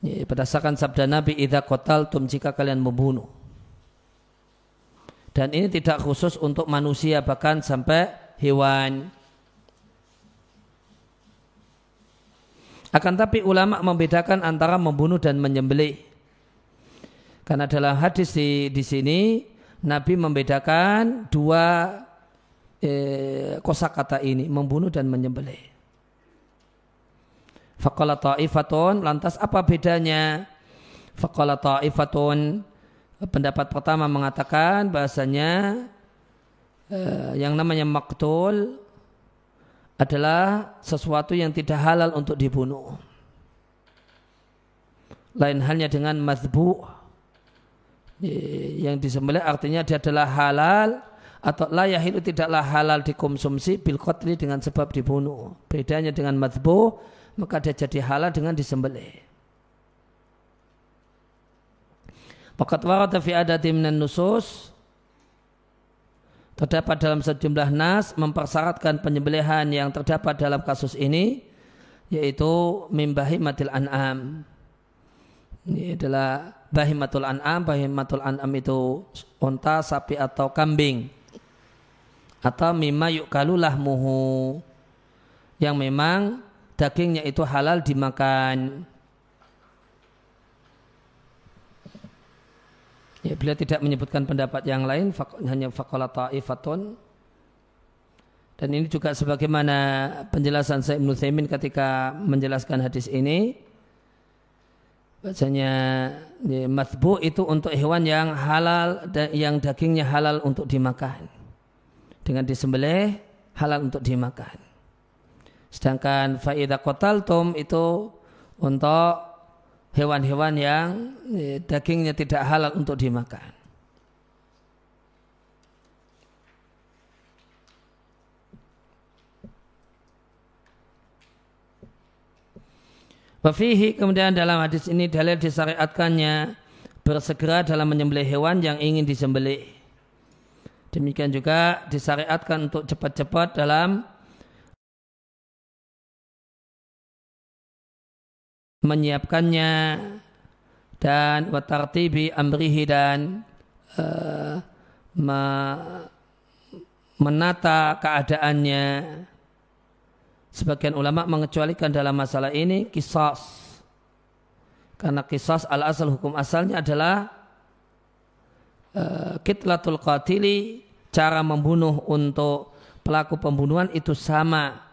Berdasarkan sabda Nabi, Idza tum jika kalian membunuh. Dan ini tidak khusus untuk manusia, bahkan sampai hewan. Akan tapi ulama membedakan antara membunuh dan menyembelih. Karena dalam hadis di, di sini Nabi membedakan dua eh, kosakata ini, membunuh dan menyembelih. Faqala ta'ifatun, lantas apa bedanya? Faqala ta'ifatun, pendapat pertama mengatakan bahasanya eh, yang namanya maktul adalah sesuatu yang tidak halal untuk dibunuh. Lain halnya dengan mazbu yang disembelih artinya dia adalah halal atau layah itu tidaklah halal dikonsumsi bil qatli dengan sebab dibunuh. Bedanya dengan mazbu maka dia jadi halal dengan disembelih. Fakat warata fi adati minan nusus terdapat dalam sejumlah nas mempersyaratkan penyembelihan yang terdapat dalam kasus ini yaitu mimbahimatil an'am. Ini adalah bahimatul an'am, bahimatul an'am itu unta, sapi atau kambing. Atau mimma yukalulah muhu yang memang dagingnya itu halal dimakan. Ya, beliau tidak menyebutkan pendapat yang lain, hanya fakola ta'ifatun. Dan ini juga sebagaimana penjelasan saya Ibn Thaymin ketika menjelaskan hadis ini. Bahasanya ya, matbu itu untuk hewan yang halal, dan yang dagingnya halal untuk dimakan. Dengan disembelih, halal untuk dimakan. Sedangkan fa'idah kotaltum itu untuk hewan-hewan yang eh, dagingnya tidak halal untuk dimakan. Wafihi kemudian dalam hadis ini dalil disyariatkannya bersegera dalam menyembelih hewan yang ingin disembelih. Demikian juga disyariatkan untuk cepat-cepat dalam menyiapkannya dan watartibi amrihi dan uh, menata keadaannya. Sebagian ulama mengecualikan dalam masalah ini kisas. Karena kisas al asal hukum asalnya adalah kitlatul qatili cara membunuh untuk pelaku pembunuhan itu sama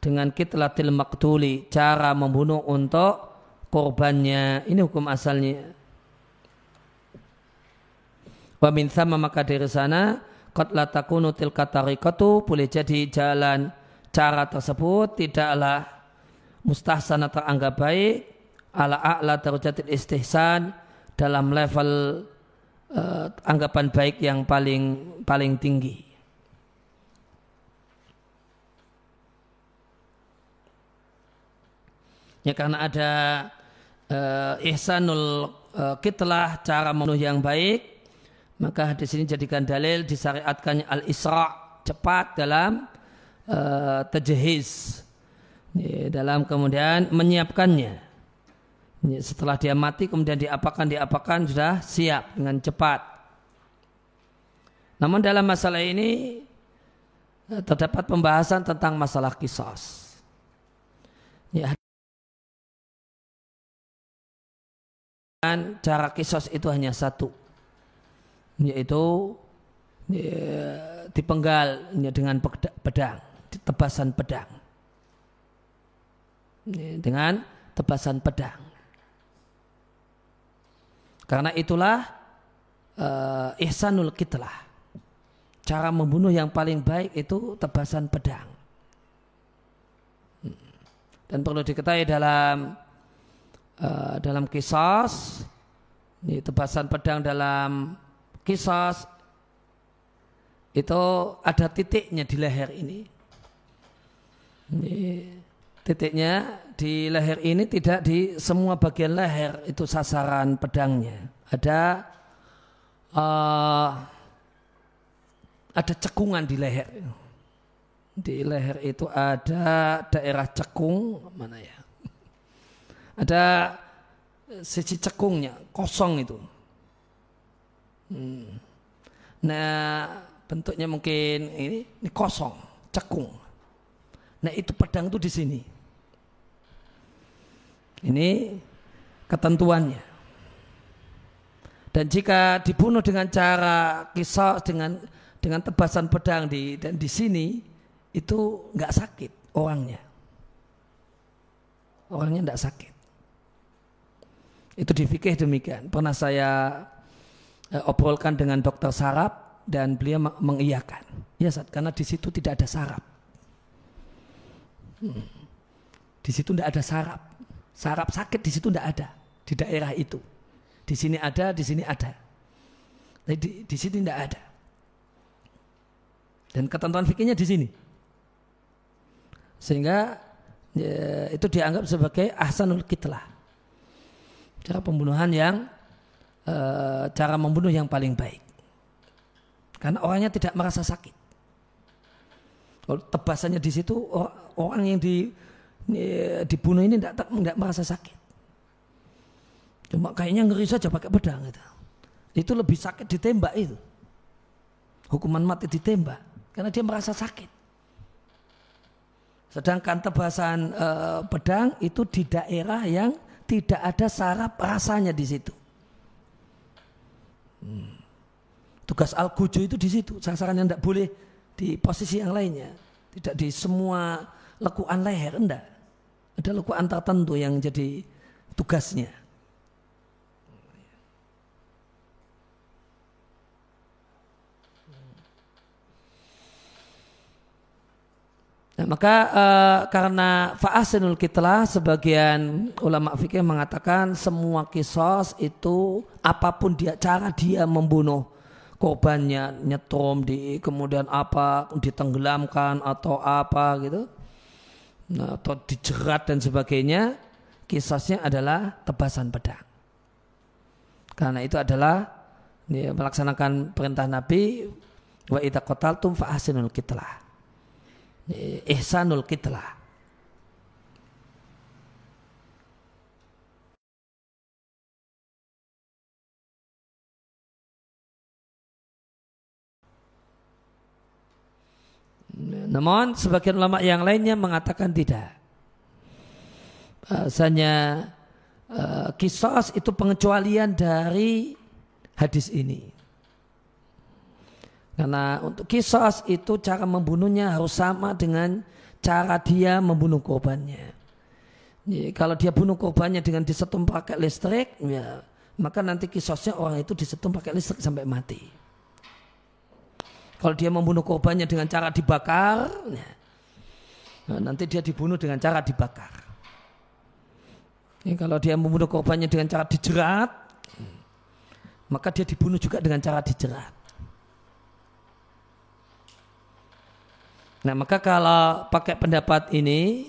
dengan kitlatil maktuli cara membunuh untuk korbannya. Ini hukum asalnya. Wa min maka dari sana qad la takunu tilka tariqatu boleh jadi jalan cara tersebut tidaklah mustahsana teranggap baik ala a'la darajatil istihsan dalam level uh, anggapan baik yang paling paling tinggi. Ya karena ada uh, ihsanul uh, kitlah cara membunuh yang baik maka di sini jadikan dalil disyariatkannya al-isra cepat dalam uh, tajhiz ya, dalam kemudian menyiapkannya ya, setelah dia mati kemudian diapakan diapakan sudah siap dengan cepat namun dalam masalah ini terdapat pembahasan tentang masalah kisos ya, cara kisos itu hanya satu. yaitu ya, dipenggal ya, dengan pedang, tebasan pedang. Ya, dengan tebasan pedang. Karena itulah uh, ihsanul kitlah. Cara membunuh yang paling baik itu tebasan pedang. Dan perlu diketahui dalam uh, dalam kisos, ini tebasan pedang dalam kisos itu ada titiknya di leher ini. Ini titiknya di leher ini tidak di semua bagian leher itu sasaran pedangnya. Ada uh, ada cekungan di leher. Di leher itu ada daerah cekung mana ya? Ada sisi cekungnya kosong itu. Hmm. Nah bentuknya mungkin ini, ini kosong, cekung. Nah itu pedang itu di sini. Ini ketentuannya. Dan jika dibunuh dengan cara kisah dengan dengan tebasan pedang di dan di sini itu nggak sakit orangnya. Orangnya nggak sakit. Itu di fikih demikian. Pernah saya eh, obrolkan dengan dokter saraf dan beliau mengiyakan. Ya, saat karena di situ tidak ada saraf. Hmm. Di situ tidak ada saraf. Saraf sakit di situ tidak ada di daerah itu. Di sini ada, di sini ada. Di, di sini tidak ada. Dan ketentuan fikirnya di sini. Sehingga ya, itu dianggap sebagai ahsanul kitlah. Cara pembunuhan yang e, cara membunuh yang paling baik. Karena orangnya tidak merasa sakit. Kalau tebasannya di situ orang yang di, dibunuh ini tidak, tidak merasa sakit. Cuma kayaknya ngeri saja pakai pedang itu. Itu lebih sakit ditembak itu. Hukuman mati ditembak karena dia merasa sakit. Sedangkan tebasan e, pedang itu di daerah yang tidak ada saraf rasanya di situ. Hmm. Tugas al itu di situ, sasaran yang tidak boleh di posisi yang lainnya. Tidak di semua lekuan leher, enggak. Ada lekuan tertentu yang jadi tugasnya. Nah, maka uh, karena fa'asinul kitlah sebagian ulama fikih mengatakan semua kisos itu apa pun dia cara dia membunuh korbannya nyetrum di kemudian apa ditenggelamkan atau apa gitu atau dijerat dan sebagainya kisosnya adalah tebasan pedang karena itu adalah ya, melaksanakan perintah Nabi wa idza qataltum fa ahsinul kitlah ihsanul kitlah. Namun sebagian ulama yang lainnya mengatakan tidak. Bahasanya uh, kisos itu pengecualian dari hadis ini. Karena untuk kisos itu cara membunuhnya harus sama dengan cara dia membunuh korbannya. Jadi, kalau dia bunuh korbannya dengan disetum pakai listrik, ya, maka nanti kisosnya orang itu disetum pakai listrik sampai mati. Kalau dia membunuh korbannya dengan cara dibakar, nah, nanti dia dibunuh dengan cara dibakar. Ya, kalau dia membunuh korbannya dengan cara dijerat, maka dia dibunuh juga dengan cara dijerat. Nah maka kalau pakai pendapat ini,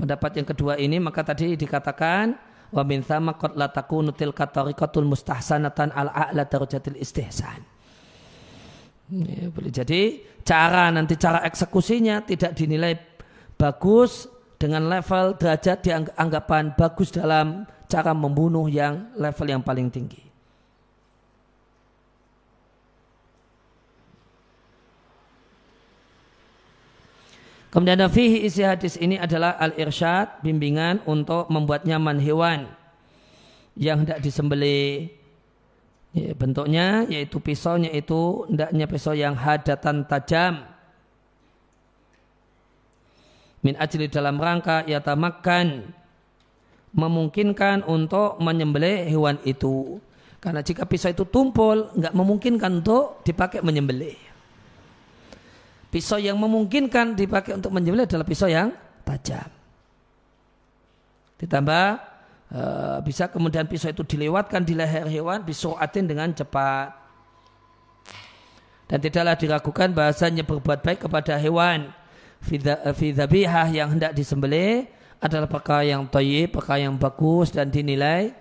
pendapat yang kedua ini maka tadi dikatakan wa min thama qad la takunu tilka tariqatul mustahsanatan al a'la darajatil istihsan. Ya, jadi cara nanti cara eksekusinya tidak dinilai bagus dengan level derajat dianggapan bagus dalam cara membunuh yang level yang paling tinggi. Kemudian fihi isi hadis ini adalah al-irsyad, bimbingan untuk membuat nyaman hewan yang hendak disembeli Ya, bentuknya yaitu pisaunya itu hendaknya pisau yang hadatan tajam. Min ajli dalam rangka yatamakan memungkinkan untuk menyembelih hewan itu. Karena jika pisau itu tumpul, nggak memungkinkan untuk dipakai menyembelih. Pisau yang memungkinkan dipakai untuk menyembelih adalah pisau yang tajam. Ditambah Eh, bisa kemudian pisau itu dilewatkan di leher hewan bisuatin dengan cepat. Dan tidaklah diragukan bahasanya berbuat baik kepada hewan. Fidhabihah yang hendak disembelih adalah perkara yang toyib, perkara yang bagus dan dinilai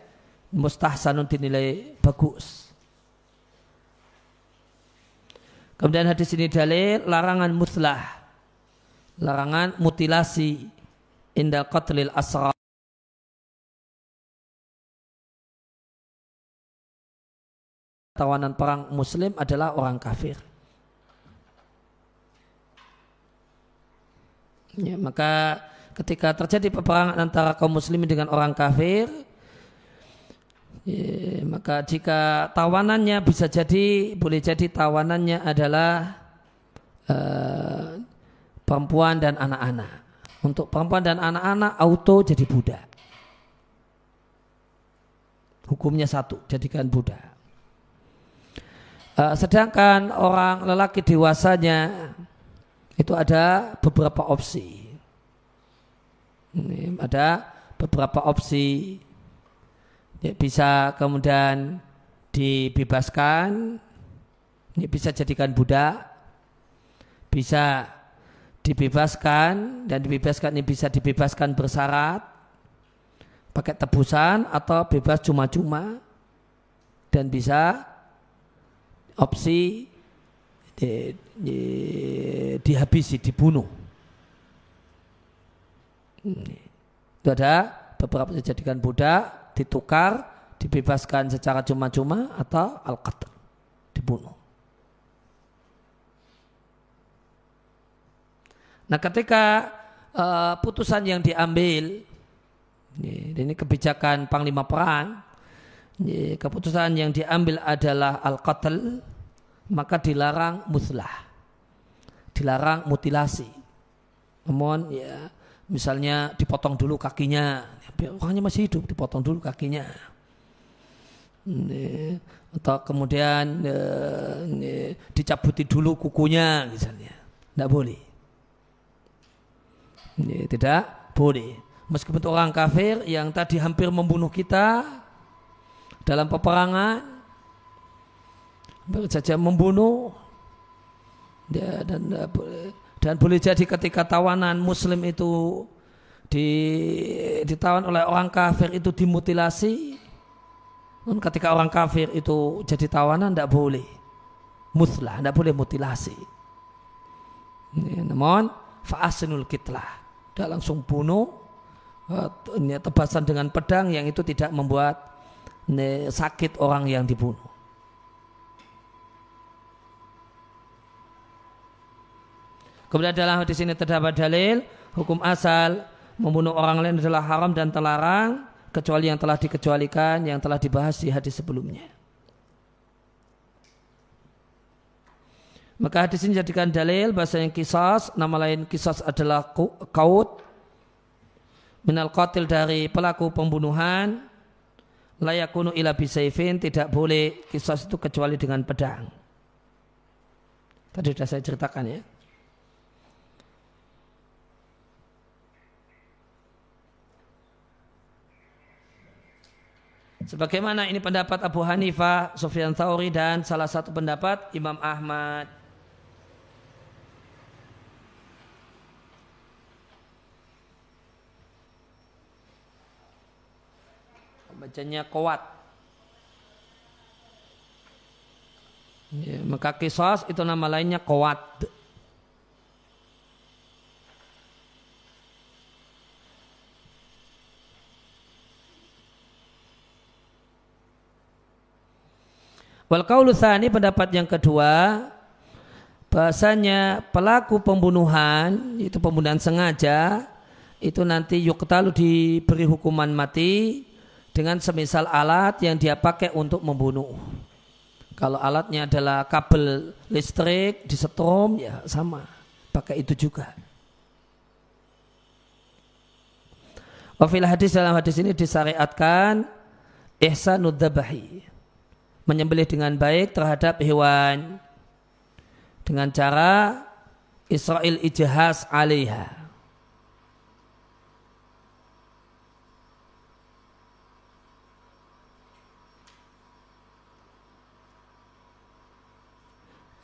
mustahsanun dinilai bagus. Kemudian hadis ini dalil larangan muslah, larangan mutilasi. Indah qatlil asra tawanan perang muslim adalah orang kafir. Ya, maka ketika terjadi peperangan antara kaum muslimin dengan orang kafir, ya, maka jika tawanannya bisa jadi, boleh jadi tawanannya adalah uh, perempuan dan anak-anak. Untuk perempuan dan anak-anak auto jadi budak. Hukumnya satu, jadikan budak. Uh, sedangkan orang lelaki dewasanya itu ada beberapa opsi. Ini ada beberapa opsi. Ya, bisa kemudian dibebaskan, ini bisa jadikan budak, bisa dibebaskan dan dibebaskan ini bisa dibebaskan bersyarat pakai tebusan atau bebas cuma-cuma dan bisa opsi di, di, dihabisi, dibunuh. Itu ada beberapa dijadikan budak, ditukar, dibebaskan secara cuma-cuma atau al-qatl, dibunuh. Nah ketika uh, putusan yang diambil, ini kebijakan Panglima Perang, keputusan yang diambil adalah al-qatl maka dilarang muslah. Dilarang mutilasi. Namun ya misalnya dipotong dulu kakinya. Orangnya masih hidup dipotong dulu kakinya. Atau kemudian ya, dicabuti dulu kukunya misalnya. Tidak boleh. Tidak boleh. Meskipun orang kafir yang tadi hampir membunuh kita dalam peperangan baru saja membunuh. Ya, dan dan boleh jadi ketika tawanan muslim itu di, ditawan oleh orang kafir itu dimutilasi. Dan ketika orang kafir itu jadi tawanan tidak boleh. Muslah tidak boleh mutilasi. Ya, namun faasinul kitlah. Tidak langsung bunuh eh, tebasan dengan pedang yang itu tidak membuat sakit orang yang dibunuh. Kemudian dalam hadis ini terdapat dalil hukum asal membunuh orang lain adalah haram dan terlarang kecuali yang telah dikecualikan yang telah dibahas di hadis sebelumnya. Maka hadis ini jadikan dalil bahasa yang kisas, nama lain kisas adalah kaut minal qatil dari pelaku pembunuhan layakunu ila bisaifin tidak boleh kisah itu kecuali dengan pedang. Tadi sudah saya ceritakan ya. Sebagaimana ini pendapat Abu Hanifah, Sufyan Thauri dan salah satu pendapat Imam Ahmad. Bacanya kuat. Ya, maka kisos itu nama lainnya kuat. Wal kaulu pendapat yang kedua bahasanya pelaku pembunuhan itu pembunuhan sengaja itu nanti yuktalu diberi hukuman mati dengan semisal alat yang dia pakai untuk membunuh. Kalau alatnya adalah kabel listrik disetrum ya sama, pakai itu juga. Wafil hadis dalam hadis ini disyariatkan ihsanud dzabahi. Menyembelih dengan baik terhadap hewan dengan cara Israel ijhas alaiha.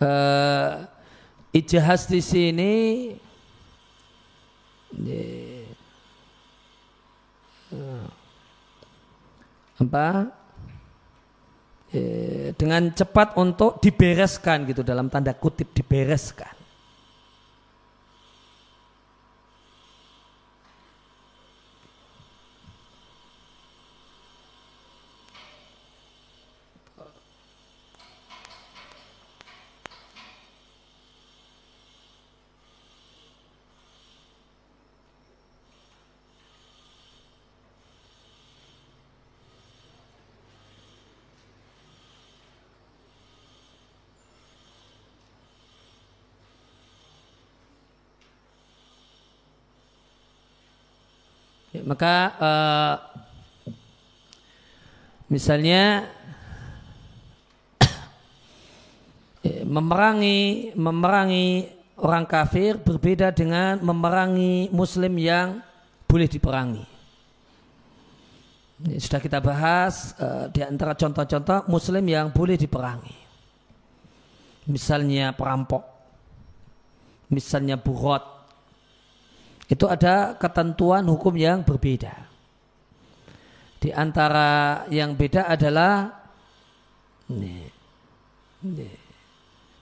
Uh, ijazah di sini uh, apa? Uh, dengan cepat untuk dibereskan gitu dalam tanda kutip dibereskan maka uh, misalnya memerangi memerangi orang kafir berbeda dengan memerangi muslim yang boleh diperangi. Ini sudah kita bahas uh, di antara contoh-contoh muslim yang boleh diperangi. Misalnya perampok, misalnya burot, itu ada ketentuan hukum yang berbeda. Di antara yang beda adalah nih, nih,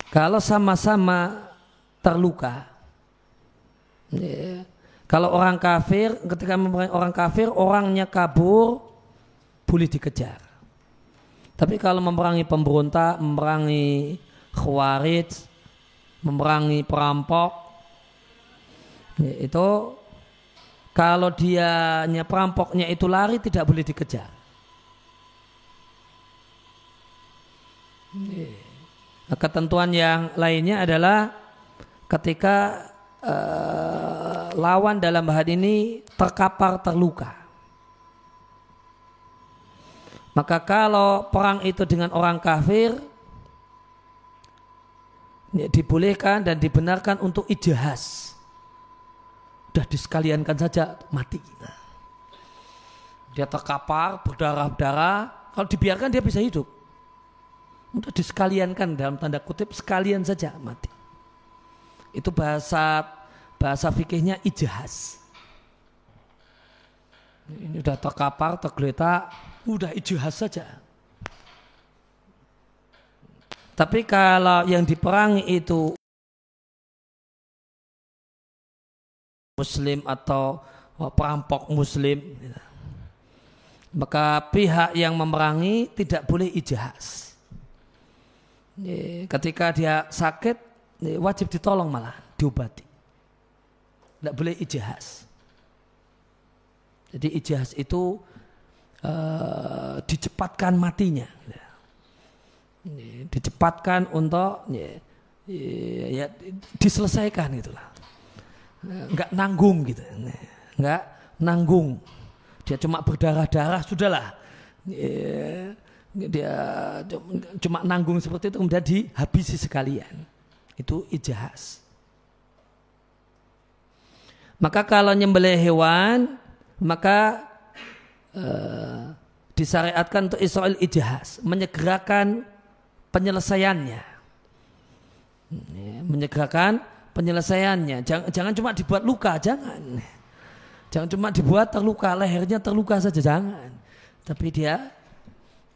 kalau sama-sama terluka, nih, kalau orang kafir ketika orang kafir orangnya kabur boleh dikejar. Tapi kalau memerangi pemberontak, memerangi khawarij, memerangi perampok, itu kalau dia perampoknya itu lari tidak boleh dikejar. Nah, ketentuan yang lainnya adalah ketika uh, lawan dalam hal ini terkapar terluka. Maka kalau perang itu dengan orang kafir ya, dibolehkan dan dibenarkan untuk ijahas Udah disekaliankan saja mati. Dia terkapar, berdarah-darah. Kalau dibiarkan dia bisa hidup. Udah disekaliankan dalam tanda kutip sekalian saja mati. Itu bahasa bahasa fikihnya ijahas. Ini udah terkapar, tergeletak, udah ijahas saja. Tapi kalau yang diperangi itu muslim atau perampok muslim. Maka pihak yang memerangi tidak boleh ijaz. Ketika dia sakit wajib ditolong malah diobati. Tidak boleh ijaz. Jadi ijaz itu uh, dicepatkan matinya. Dicepatkan untuk ya, ya diselesaikan itulah nggak nanggung gitu. Nggak nanggung. Dia cuma berdarah-darah sudahlah. Dia cuma nanggung seperti itu kemudian dihabisi sekalian. Itu ijahas maka kalau nyembelih hewan maka uh, disyariatkan untuk Israel ijahas menyegerakan penyelesaiannya. Menyegerakan penyelesaiannya. Jangan, jangan cuma dibuat luka, jangan. Jangan cuma dibuat terluka, lehernya terluka saja, jangan. Tapi dia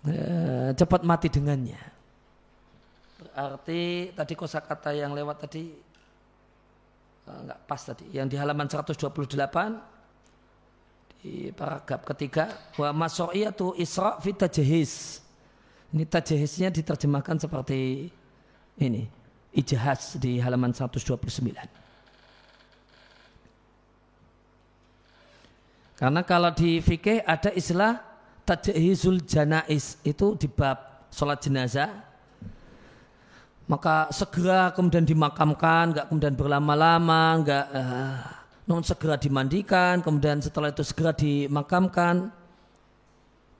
eh, cepat mati dengannya. Berarti tadi kosakata yang lewat tadi eh, nggak pas tadi. Yang di halaman 128 di paragraf ketiga wa masoiyatu isra fi tajhiz. Ini tajhiznya diterjemahkan seperti ini ijahas di halaman 129. Karena kalau di fikih ada istilah tajhizul janais itu di bab sholat jenazah maka segera kemudian dimakamkan, nggak kemudian berlama-lama, nggak uh, non segera dimandikan, kemudian setelah itu segera dimakamkan,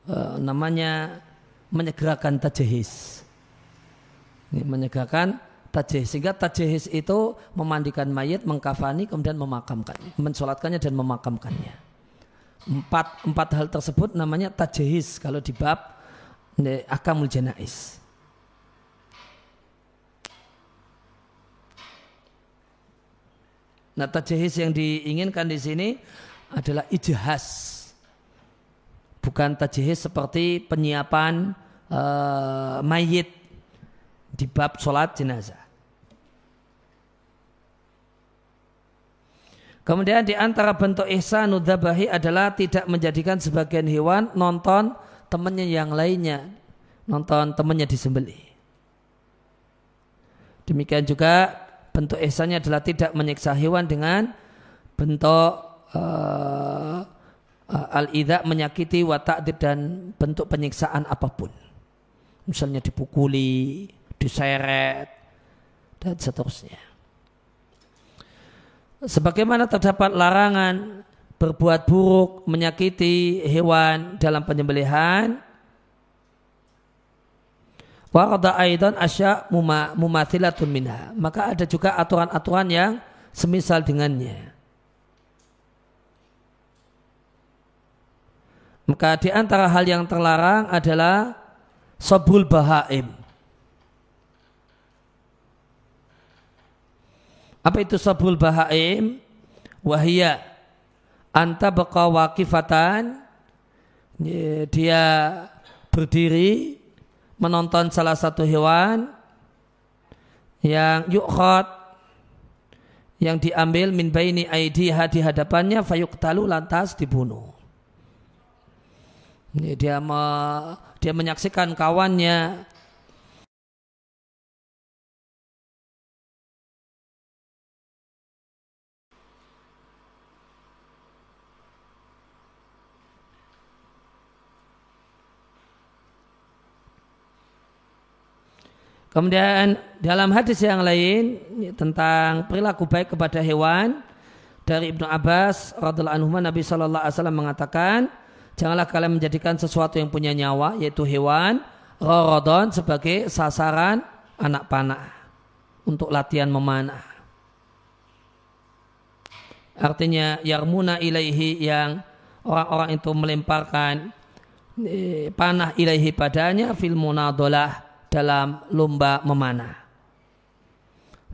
uh, namanya menyegerakan tajihis. Ini menyegerakan tajihis. Sehingga tajihis itu memandikan mayat, mengkafani, kemudian memakamkannya, mensolatkannya dan memakamkannya. Empat, empat hal tersebut namanya tajihis kalau di bab akamul janais. Nah tajihis yang diinginkan di sini adalah ijhas. Bukan tajihis seperti penyiapan uh, mayit di bab sholat jenazah. Kemudian di antara bentuk ihsan nudzabahi adalah tidak menjadikan sebagian hewan nonton temannya yang lainnya. Nonton temannya disembelih. Demikian juga bentuk ihsannya adalah tidak menyiksa hewan dengan bentuk uh, al-idha menyakiti wa dan bentuk penyiksaan apa pun. Misalnya dipukuli, diseret, dan seterusnya. Sebagaimana terdapat larangan berbuat buruk, menyakiti hewan dalam penyembelihan, aidan asya mumathilatun minha. Maka ada juga aturan-aturan yang semisal dengannya. Maka di antara hal yang terlarang adalah sobul bahaim. Apa itu sobul bahaim? Wahia anta baqa wakifatan dia berdiri menonton salah satu hewan yang yukhot yang diambil min baini aidiha di hadapannya fayuktalu lantas dibunuh. Dia me, dia menyaksikan kawannya Kemudian dalam hadis yang lain tentang perilaku baik kepada hewan dari Ibnu Abbas radhiallahu anhu Nabi Shallallahu alaihi wasallam mengatakan janganlah kalian menjadikan sesuatu yang punya nyawa yaitu hewan rorodon sebagai sasaran anak panah untuk latihan memanah. Artinya yarmuna ilaihi yang orang-orang itu melemparkan eh, panah ilaihi padanya fil munadolah dalam lomba memanah.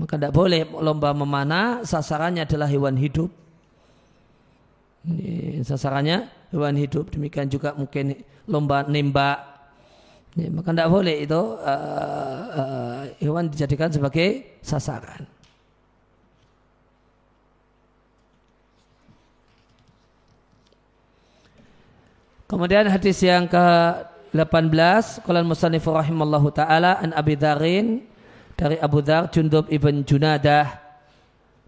Maka tidak boleh lomba memanah, sasarannya adalah hewan hidup. Ini sasarannya hewan hidup. Demikian juga mungkin lomba nembak. Ini, maka tidak boleh itu uh, uh, hewan dijadikan sebagai sasaran. Kemudian hadis yang ke 18 Qala al-musannif rahimallahu taala an Abi Dharin dari Abu Dhar Jundub ibn Junadah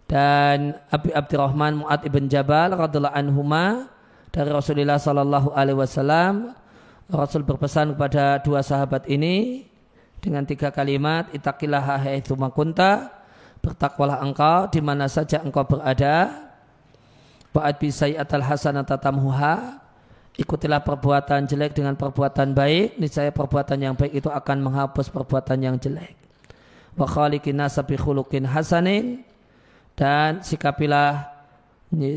dan Abi Abdurrahman Mu'ad ibn Jabal radhiallahu anhuma dari Rasulullah sallallahu alaihi wasallam. Rasul berpesan kepada dua sahabat ini dengan tiga kalimat itaqillaha haitsu makunta bertakwalah engkau di mana saja engkau berada. Wa'ad bi sayyi'atal hasanata tamhuha ikutilah perbuatan jelek dengan perbuatan baik, niscaya perbuatan yang baik itu akan menghapus perbuatan yang jelek. Wa khaliqin nasabi khuluqin hasanin dan sikapilah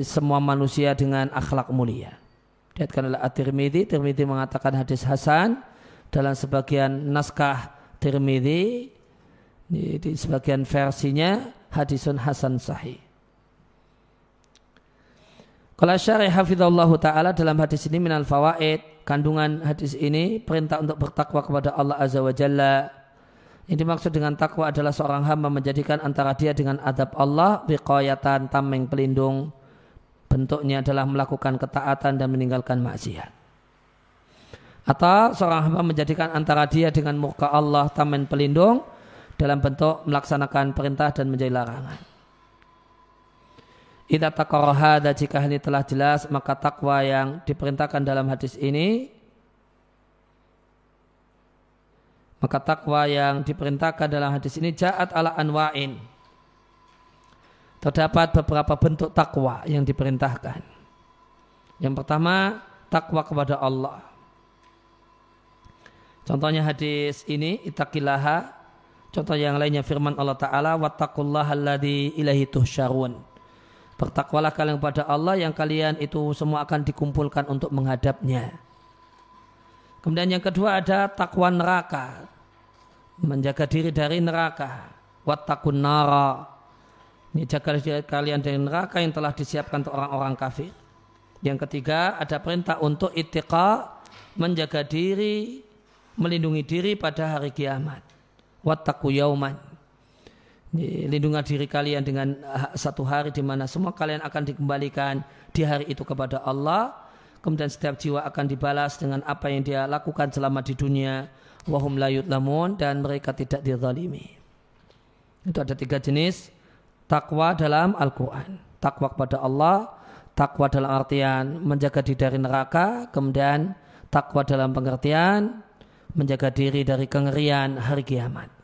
semua manusia dengan akhlak mulia. Diatkan oleh At-Tirmidzi, Tirmidzi mengatakan hadis hasan dalam sebagian naskah Tirmidzi di sebagian versinya hadisun hasan sahih. Kalau syarih hafidhullahu ta'ala dalam hadis ini minal fawaid, kandungan hadis ini perintah untuk bertakwa kepada Allah Azza wa Jalla. Yang dimaksud dengan takwa adalah seorang hamba menjadikan antara dia dengan adab Allah biqayatan tameng pelindung. Bentuknya adalah melakukan ketaatan dan meninggalkan maksiat. Atau seorang hamba menjadikan antara dia dengan muka Allah tameng pelindung dalam bentuk melaksanakan perintah dan menjadi larangan. Ida takorohada jika ini telah jelas maka takwa yang diperintahkan dalam hadis ini Maka takwa yang diperintahkan dalam hadis ini jaat ala anwa'in. Terdapat beberapa bentuk takwa yang diperintahkan. Yang pertama, takwa kepada Allah. Contohnya hadis ini, itakilaha. Contoh yang lainnya firman Allah Ta'ala, wattaqullaha alladhi ilahi tuhsyarun. Bertakwalah kalian kepada Allah yang kalian itu semua akan dikumpulkan untuk menghadapnya. Kemudian yang kedua ada takwa neraka. Menjaga diri dari neraka. Wattakun nara. Ini jaga diri kalian dari neraka yang telah disiapkan untuk orang-orang kafir. Yang ketiga ada perintah untuk itiqa. Menjaga diri. Melindungi diri pada hari kiamat. Wattaku yauman. Lindungi diri kalian dengan satu hari di mana semua kalian akan dikembalikan di hari itu kepada Allah. Kemudian setiap jiwa akan dibalas dengan apa yang dia lakukan selama di dunia. Wahum layut lamun dan mereka tidak dizalimi. Itu ada tiga jenis takwa dalam Al-Quran. Takwa kepada Allah takwa dalam artian menjaga diri dari neraka kemudian takwa dalam pengertian menjaga diri dari kengerian hari kiamat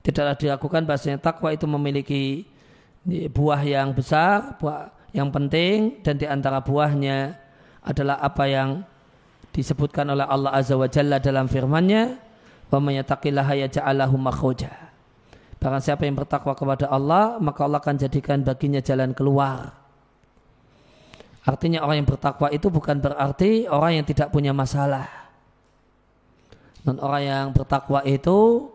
tidaklah dilakukan bahasanya takwa itu memiliki buah yang besar buah yang penting dan di antara buahnya adalah apa yang disebutkan oleh Allah Azza wa Jalla dalam firman-Nya, "Wa may yattaqillaha yaj'al makhraja." Barang siapa yang bertakwa kepada Allah, maka Allah akan jadikan baginya jalan keluar. Artinya orang yang bertakwa itu bukan berarti orang yang tidak punya masalah. Dan orang yang bertakwa itu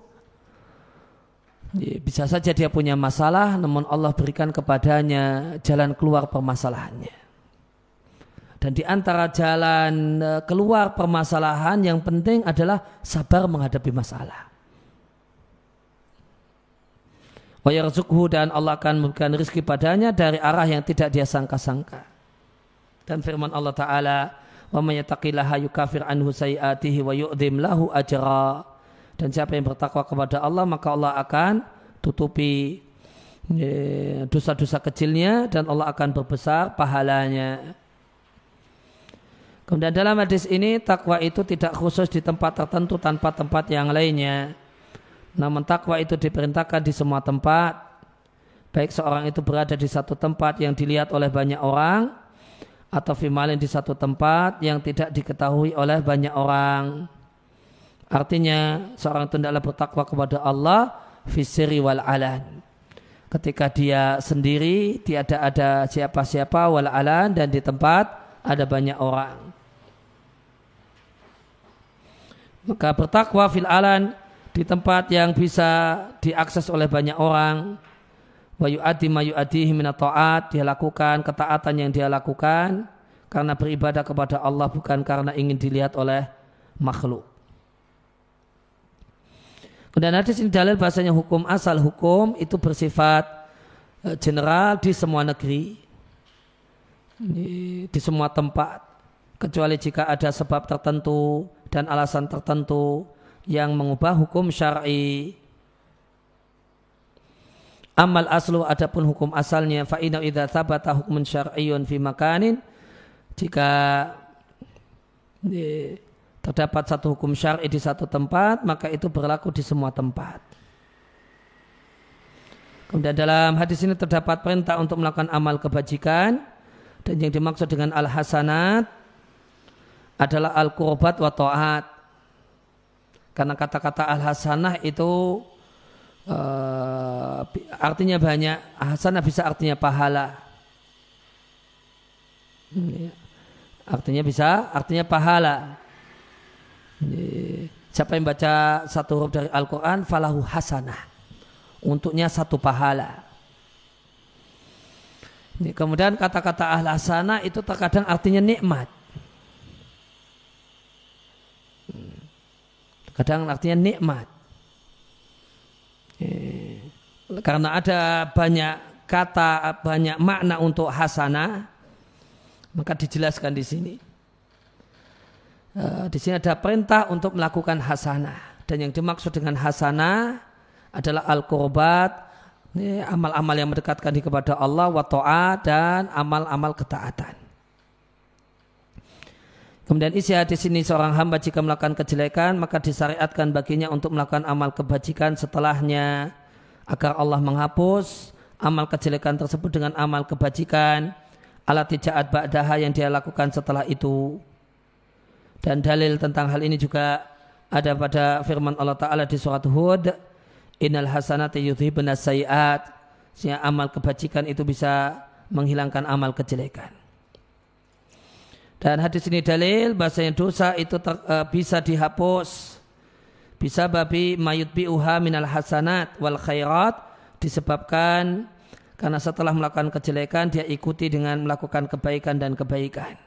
bisa saja dia punya masalah, namun Allah berikan kepadanya jalan keluar permasalahannya. Dan di antara jalan e, keluar permasalahan yang penting adalah sabar menghadapi masalah. Wa dan Allah akan memberikan rezeki padanya dari arah yang tidak dia sangka-sangka. Dan firman Allah Ta'ala, yattaqillaha yukafir anhu sayiatihi wa yu'dim lahu ajra dan siapa yang bertakwa kepada Allah maka Allah akan tutupi e, dosa-dosa kecilnya dan Allah akan berbesar pahalanya. Kemudian dalam hadis ini takwa itu tidak khusus di tempat tertentu tanpa tempat yang lainnya. Namun takwa itu diperintahkan di semua tempat. Baik seorang itu berada di satu tempat yang dilihat oleh banyak orang atau fimalin di satu tempat yang tidak diketahui oleh banyak orang. Artinya seorang itu hendaklah bertakwa kepada Allah fisiri wal alan. Ketika dia sendiri tiada ada siapa-siapa wal alan dan di tempat ada banyak orang. Maka bertakwa fil alan di tempat yang bisa diakses oleh banyak orang. Wa yu'addi ma yu'addihi ta'at. Dia lakukan ketaatan yang dia lakukan karena beribadah kepada Allah bukan karena ingin dilihat oleh makhluk. Kemudian hadis ini dalil bahasanya hukum asal hukum itu bersifat e, general di semua negeri, di, semua tempat, kecuali jika ada sebab tertentu dan alasan tertentu yang mengubah hukum syar'i. Amal aslu adapun hukum asalnya fa inna idza thabata hukmun syar'iyyun fi makanin jika terdapat satu hukum syar'i di satu tempat, maka itu berlaku di semua tempat. Kemudian dalam hadis ini terdapat perintah untuk melakukan amal kebajikan dan yang dimaksud dengan al-hasanat adalah al-qurbat wa ta'at. Karena kata-kata al-hasanah itu uh, artinya banyak. Hasanah bisa artinya pahala. Hmm, ya. Artinya bisa artinya pahala. Siapa yang baca satu huruf dari Al-Quran, falahu hasanah. Untuknya satu pahala. Kemudian kata-kata ahla hasanah itu terkadang artinya nikmat. Kadang artinya nikmat. Karena ada banyak kata, banyak makna untuk hasanah, maka dijelaskan di sini. Eh, di sini ada perintah untuk melakukan hasanah dan yang dimaksud dengan hasanah adalah al-qurbat amal-amal yang mendekatkan diri kepada Allah wa dan amal-amal ketaatan. Kemudian isi hadis ini seorang hamba jika melakukan kejelekan maka disyariatkan baginya untuk melakukan amal kebajikan setelahnya agar Allah menghapus amal kejelekan tersebut dengan amal kebajikan alat tijaat ba'daha yang dia lakukan setelah itu. Dan dalil tentang hal ini juga ada pada firman Allah Ta'ala di surat Hud Innal hasanati yudhibun sayiat sehingga amal kebajikan itu bisa menghilangkan amal kejelekan. Dan hadis ini dalil bahasanya dosa itu ter, uh, bisa dihapus bisa babi mayut biuha minal hasanat wal khairat disebabkan karena setelah melakukan kejelekan dia ikuti dengan melakukan kebaikan dan kebaikan.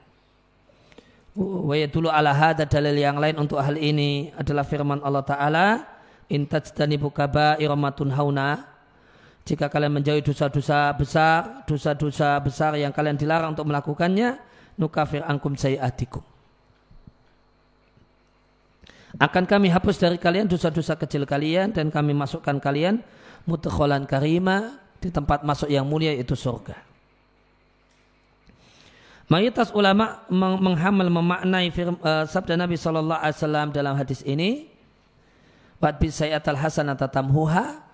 Wa dulu ala hada dalil yang lain untuk hal ini adalah firman Allah Ta'ala in tajtanibu kaba'iramatun hauna jika kalian menjauhi dosa-dosa besar, dosa-dosa besar yang kalian dilarang untuk melakukannya, nukafir angkum sayyatikum. Akan kami hapus dari kalian dosa-dosa kecil kalian dan kami masukkan kalian mutakholan karima di tempat masuk yang mulia itu surga. Mayoritas ulama menghamal memaknai firman, uh, sabda Nabi Shallallahu Alaihi Wasallam dalam hadis ini, "Wat bisayatal hasanata tamhuha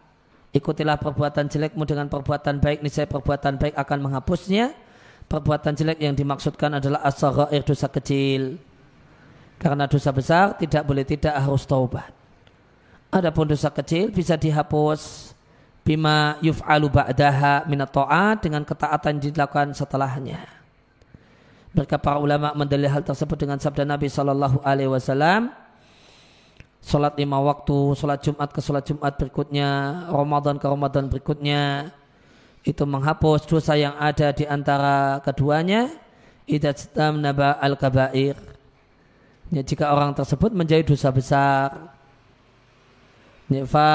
Ikutilah perbuatan jelekmu dengan perbuatan baik, niscaya perbuatan baik akan menghapusnya. Perbuatan jelek yang dimaksudkan adalah asaghair dosa kecil. Karena dosa besar tidak boleh tidak harus taubat. Adapun dosa kecil bisa dihapus bima yuf'alu ba'daha minat ta'at dengan ketaatan dilakukan setelahnya. Mereka para ulama mendalil hal tersebut dengan sabda Nabi Shallallahu Alaihi Wasallam Sholat lima waktu, sholat Jumat ke sholat Jumat berikutnya, Ramadan ke Ramadan berikutnya, itu menghapus dosa yang ada di antara keduanya. Idatstam naba al kabair. Ya, jika orang tersebut menjadi dosa besar, ya, fa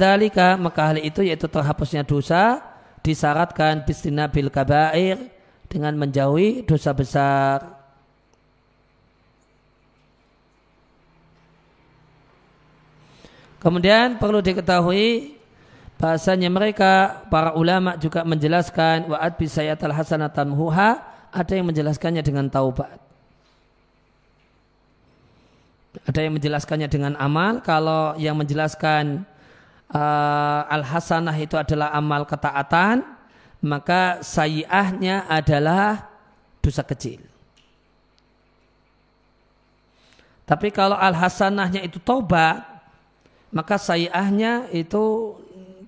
dalika maka hal itu yaitu terhapusnya dosa disyaratkan bil kabair dengan menjauhi dosa besar. Kemudian perlu diketahui bahasanya mereka para ulama juga menjelaskan wa'ad bisayatal hasanatan huha ada yang menjelaskannya dengan taubat. Ada yang menjelaskannya dengan amal. Kalau yang menjelaskan uh, al-hasanah itu adalah amal ketaatan, maka sayiahnya adalah dosa kecil. Tapi kalau al-hasanahnya itu taubat, maka sayiahnya itu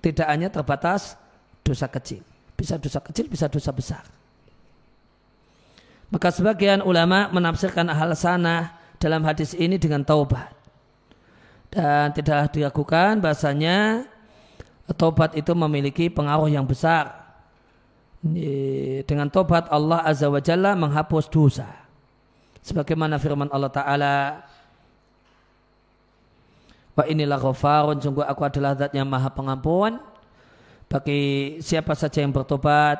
tidak hanya terbatas dosa kecil. Bisa dosa kecil, bisa dosa besar. Maka sebagian ulama menafsirkan hal sana dalam hadis ini dengan taubat. Dan tidak diragukan bahasanya taubat itu memiliki pengaruh yang besar. Dengan taubat Allah Azza wa Jalla menghapus dosa. Sebagaimana firman Allah Ta'ala Wa inilah ghafarun sungguh aku adalah zat yang maha pengampun bagi siapa saja yang bertobat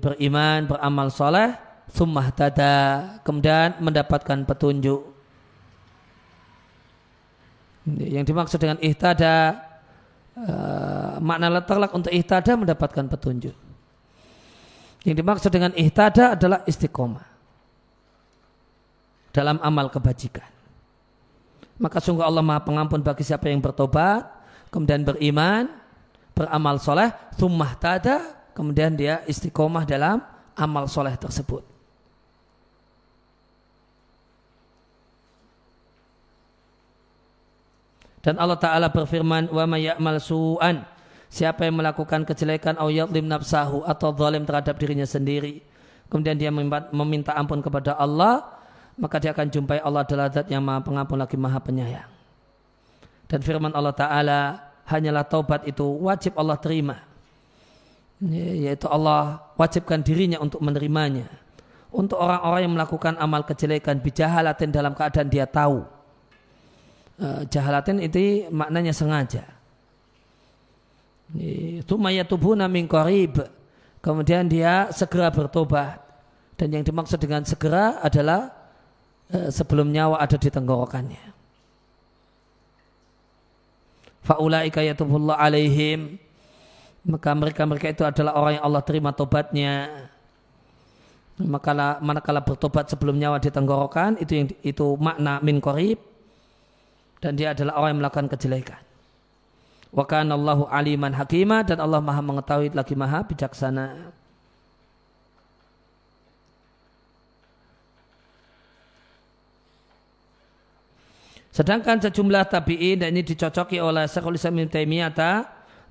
beriman beramal soleh summah tada kemudian mendapatkan petunjuk yang dimaksud dengan ihtada uh, makna letak untuk ihtada mendapatkan petunjuk yang dimaksud dengan ihtada adalah istiqomah dalam amal kebajikan maka sungguh Allah maha pengampun bagi siapa yang bertobat, kemudian beriman, beramal soleh, thummah tada, kemudian dia istiqomah dalam amal soleh tersebut. Dan Allah Ta'ala berfirman, wa ya'mal su'an. Siapa yang melakukan kejelekan yadlim nafsahu atau zalim terhadap dirinya sendiri. Kemudian dia meminta ampun kepada Allah, maka dia akan jumpai Allah adalah zat yang maha pengampun lagi maha penyayang. Dan firman Allah Ta'ala, hanyalah taubat itu wajib Allah terima. Yaitu Allah wajibkan dirinya untuk menerimanya. Untuk orang-orang yang melakukan amal kejelekan bijahalatin dalam keadaan dia tahu. Eh, jahalatin itu maknanya sengaja. Tumayatubuna min qarib. Kemudian dia segera bertobat. Dan yang dimaksud dengan segera adalah Eh, sebelum nyawa ada di tenggorokannya. Faulaika yatubullah alaihim maka mereka-mereka itu adalah orang yang Allah terima tobatnya Maka manakala bertobat sebelum nyawa di tenggorokan itu yang itu makna min korib dan dia adalah orang yang melakukan kejelekan. Wa kana Allahu aliman hakimah dan Allah Maha mengetahui lagi Maha bijaksana. Sedangkan sejumlah tabi'in dan ini dicocoki oleh Syekhul Islam Ibn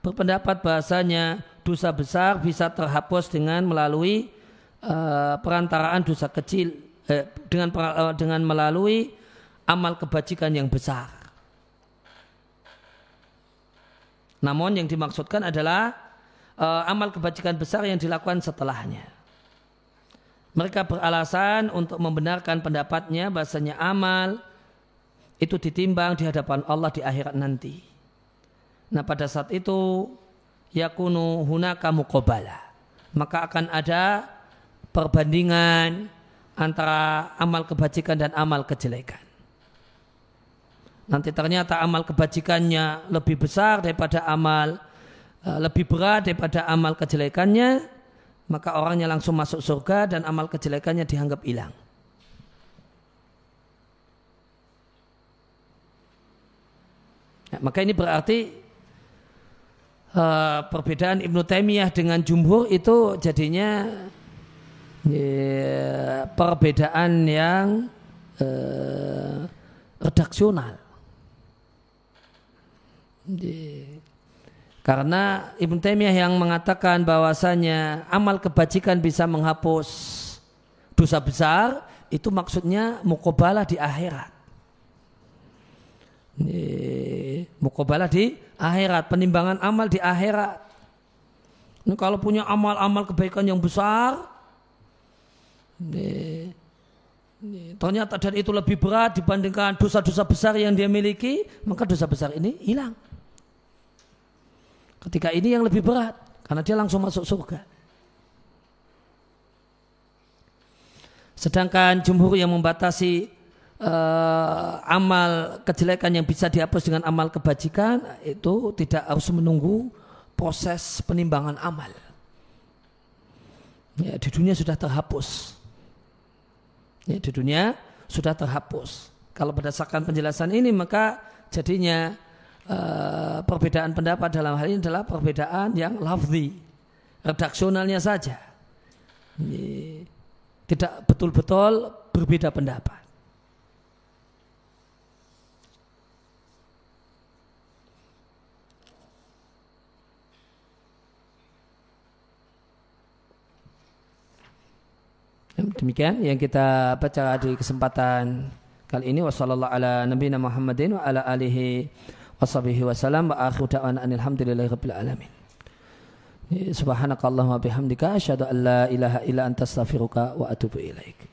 berpendapat bahasanya dosa besar bisa terhapus dengan melalui uh, perantaraan dosa kecil eh, dengan uh, dengan melalui amal kebajikan yang besar. Namun yang dimaksudkan adalah uh, amal kebajikan besar yang dilakukan setelahnya. Mereka beralasan untuk membenarkan pendapatnya bahasanya amal itu ditimbang di hadapan Allah di akhirat nanti. Nah pada saat itu yakunu hunaka muqabala. Maka akan ada perbandingan antara amal kebajikan dan amal kejelekan. Nanti ternyata amal kebajikannya lebih besar daripada amal eh, lebih berat daripada amal kejelekannya, maka orangnya langsung masuk surga dan amal kejelekannya dianggap hilang. Ya, maka ini berarti uh, perbedaan Ibnu Taimiyah dengan Jumhur itu jadinya ya, perbedaan yang uh, redaksional. Karena Ibnu Taimiyah yang mengatakan bahwasanya amal kebajikan bisa menghapus dosa besar, itu maksudnya mukobalah di akhirat mukobalah di akhirat, penimbangan amal di akhirat. Ini kalau punya amal-amal kebaikan yang besar, ternyata dan itu lebih berat dibandingkan dosa-dosa besar yang dia miliki, maka dosa besar ini hilang. Ketika ini yang lebih berat, karena dia langsung masuk surga. Sedangkan jumhur yang membatasi uh, amal kejelekan yang bisa dihapus dengan amal kebajikan itu tidak harus menunggu proses penimbangan amal. Ya, di dunia sudah terhapus. Ya, di dunia sudah terhapus. Kalau berdasarkan penjelasan ini maka jadinya uh, perbedaan pendapat dalam hal ini adalah perbedaan yang lafzi, redaksionalnya saja. Ini tidak betul-betul berbeda pendapat. Demikian yang kita baca di kesempatan kali ini wasallallahu ala nabiyina Muhammadin wa ala alihi washabihi wasallam wa akhiru da'wana alhamdulillahi rabbil alamin. Subhanakallahumma bihamdika asyhadu an la ilaha illa anta astaghfiruka wa atubu ilaik.